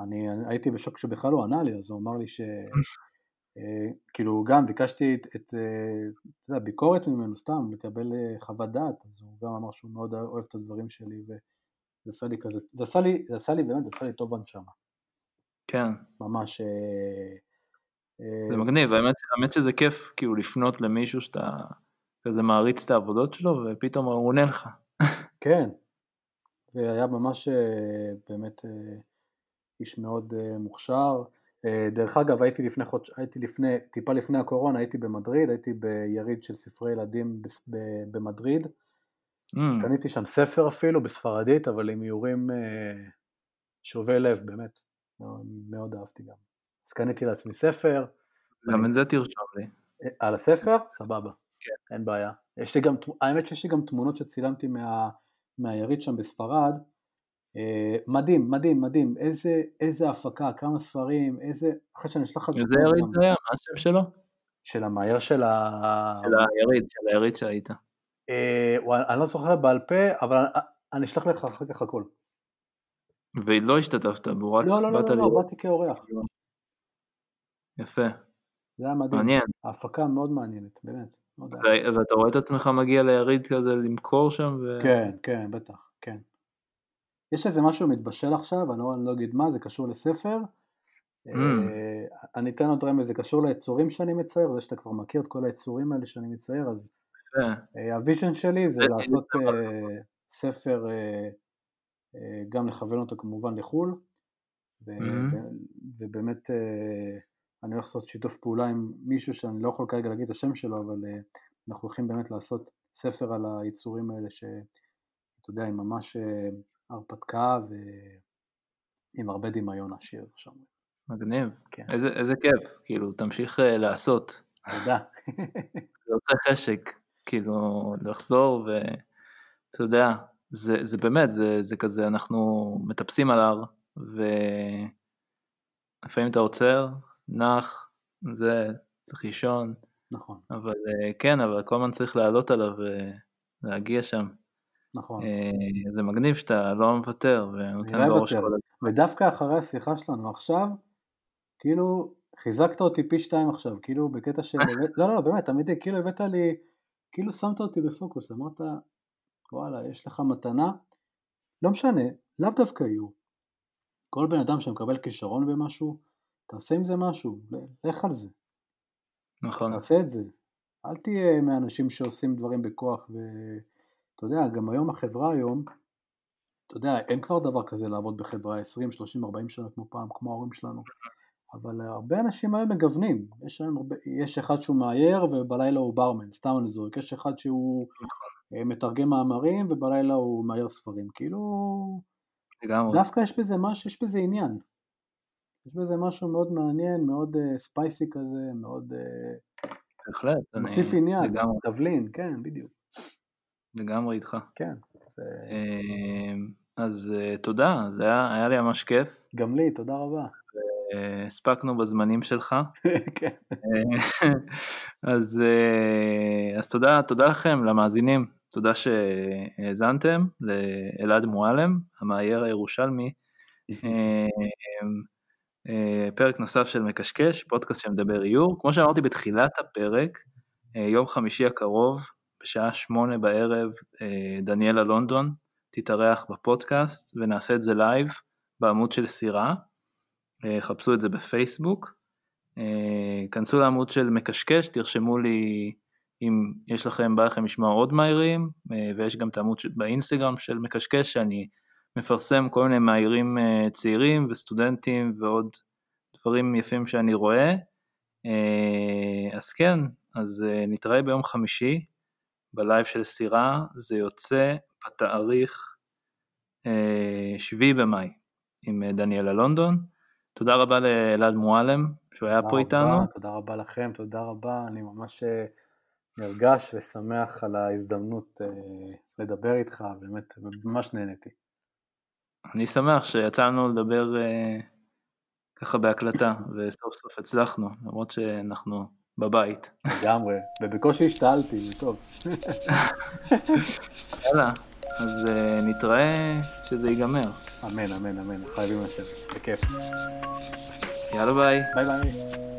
אני הייתי בשוק שבכלל לא ענה לי, אז הוא אמר לי ש... [LAUGHS] אה, כאילו גם ביקשתי את, את, את ביקורת ממנו סתם, לקבל חוות דעת, אז הוא גם אמר שהוא מאוד אוהב את הדברים שלי, זה עשה לי כזה, זה עשה לי, זה עשה לי באמת, זה עשה לי טוב בנשמה. כן. ממש. אה, אה, זה מגניב, האמת, האמת שזה כיף כאילו לפנות למישהו שאתה כזה מעריץ את העבודות שלו ופתאום הוא עונה לך. כן, והיה ממש אה, באמת איש מאוד מוכשר. דרך אגב, הייתי לפני חודש, הייתי לפני, טיפה לפני הקורונה, הייתי במדריד, הייתי ביריד של ספרי ילדים במדריד. Mm. קניתי שם ספר אפילו בספרדית, אבל עם איורים אה, שובי לב, באמת. מאוד, מאוד אהבתי גם. אז קניתי לעצמי ספר. גם את זה תרשום לי. אה, על הספר? סבבה. כן. אין בעיה. יש לי גם, האמת שיש לי גם תמונות שצילמתי מה, מהיריד שם בספרד. אה, מדהים, מדהים, מדהים. איזה, איזה הפקה, כמה ספרים, איזה... אחרי שאני אשלח לך... איזה יריד זה היה? מה השם שלו? של המאייר של ה... של היריד, של היריד שהיית. אה, אני לא זוכר בעל פה, אבל אני אשלח לך אחר כך הכל. ולא השתתפת בו, רק לא, לא, לא, לא, לא, באתי כאורח. יפה. זה היה מדהים. מעניין. ההפקה מאוד מעניינת, באמת. ואתה רואה את עצמך מגיע ליריד כזה למכור שם? ו... כן, כן, בטח, כן. יש איזה משהו מתבשל עכשיו, אני לא, אני לא אגיד מה, זה קשור לספר. Mm. אני אתן עוד רמז, זה קשור ליצורים שאני מצייר, זה שאתה כבר מכיר את כל היצורים האלה שאני מצייר, אז אה, ה vision שלי זה לעשות אה, ספר, אה, גם לכוון אותו כמובן לחו"ל, ובאמת אני הולך לעשות שיתוף פעולה עם מישהו שאני לא יכול כרגע להגיד את השם שלו, אבל אנחנו הולכים באמת לעשות ספר על היצורים האלה, שאתה יודע, עם ממש הרפתקה ועם הרבה דמיון עשיר שם. מגניב, כן. איזה, איזה כיף, כאילו תמשיך לעשות. תודה. [LAUGHS] זה עושה חשק. כאילו לחזור ואתה יודע, זה, זה באמת, זה, זה כזה, אנחנו מטפסים על הר ולפעמים אתה עוצר, נח, זה, צריך לישון. נכון. אבל אה, כן, אבל כל הזמן צריך לעלות עליו ולהגיע שם. נכון. אה, זה מגניב שאתה לא מוותר ונותן בראש כל הזמן. ודווקא אחרי השיחה שלנו עכשיו, כאילו חיזקת אותי פי שתיים עכשיו, כאילו בקטע של, [LAUGHS] לא לא לא באמת, אמיתי, כאילו הבאת לי כאילו שמת אותי בפוקוס, אמרת, וואלה, יש לך מתנה, לא משנה, לאו דווקא יהיו. כל בן אדם שמקבל כישרון במשהו, תעשה עם זה משהו, לך על זה. נכון. תעשה את זה. אל תהיה מהאנשים שעושים דברים בכוח, ואתה יודע, גם היום החברה היום, אתה יודע, אין כבר דבר כזה לעבוד בחברה 20, 30, 40 שנה כמו פעם, כמו ההורים שלנו. אבל הרבה אנשים היום מגוונים, יש, הרבה, יש אחד שהוא מאייר ובלילה הוא ברמן, סתם אני זורק, יש אחד שהוא אה, מתרגם מאמרים ובלילה הוא מאייר ספרים, כאילו, לגמרי. דווקא יש בזה משהו, יש בזה עניין, יש בזה משהו מאוד מעניין, מאוד ספייסי כזה, מאוד... Uh, בהחלט. מוסיף. עניין. תבלין, כן, בדיוק. לגמרי איתך. כן. ו... אז תודה, זה היה, היה לי ממש כיף. גם לי, תודה רבה. הספקנו בזמנים שלך. [LAUGHS] כן. אז, אה, אז תודה, תודה לכם, למאזינים, תודה שהאזנתם לאלעד מועלם, המאייר הירושלמי. [LAUGHS] אה, אה, פרק נוסף של מקשקש, פודקאסט שמדבר איור. כמו שאמרתי בתחילת הפרק, יום חמישי הקרוב, בשעה שמונה בערב, דניאלה לונדון תתארח בפודקאסט ונעשה את זה לייב בעמוד של סירה. אה, חפשו את זה בפייסבוק, אה, כנסו לעמוד של מקשקש, תרשמו לי אם יש לכם, בא לכם לשמוע עוד מהירים, אה, ויש גם את העמוד באינסטגרם של מקשקש, שאני מפרסם כל מיני מהירים צעירים וסטודנטים ועוד דברים יפים שאני רואה. אז כן, אז נתראה ביום חמישי בלייב של סירה, זה יוצא בתאריך 7 במאי עם דניאלה לונדון. תודה רבה לאלעד מועלם שהוא היה פה איתנו. תודה רבה לכם, תודה רבה, אני ממש אה, נרגש ושמח על ההזדמנות אה, לדבר איתך, באמת ממש נהניתי. אני שמח שיצא לנו לדבר אה, ככה בהקלטה, וסוף סוף הצלחנו, למרות שאנחנו בבית. לגמרי, ובקושי השתעלתי, זה טוב. יאללה, אז אה, נתראה שזה ייגמר. אמן, אמן, אמן, חייבים לשבת, בכיף. יאללה ביי. ביי ביי.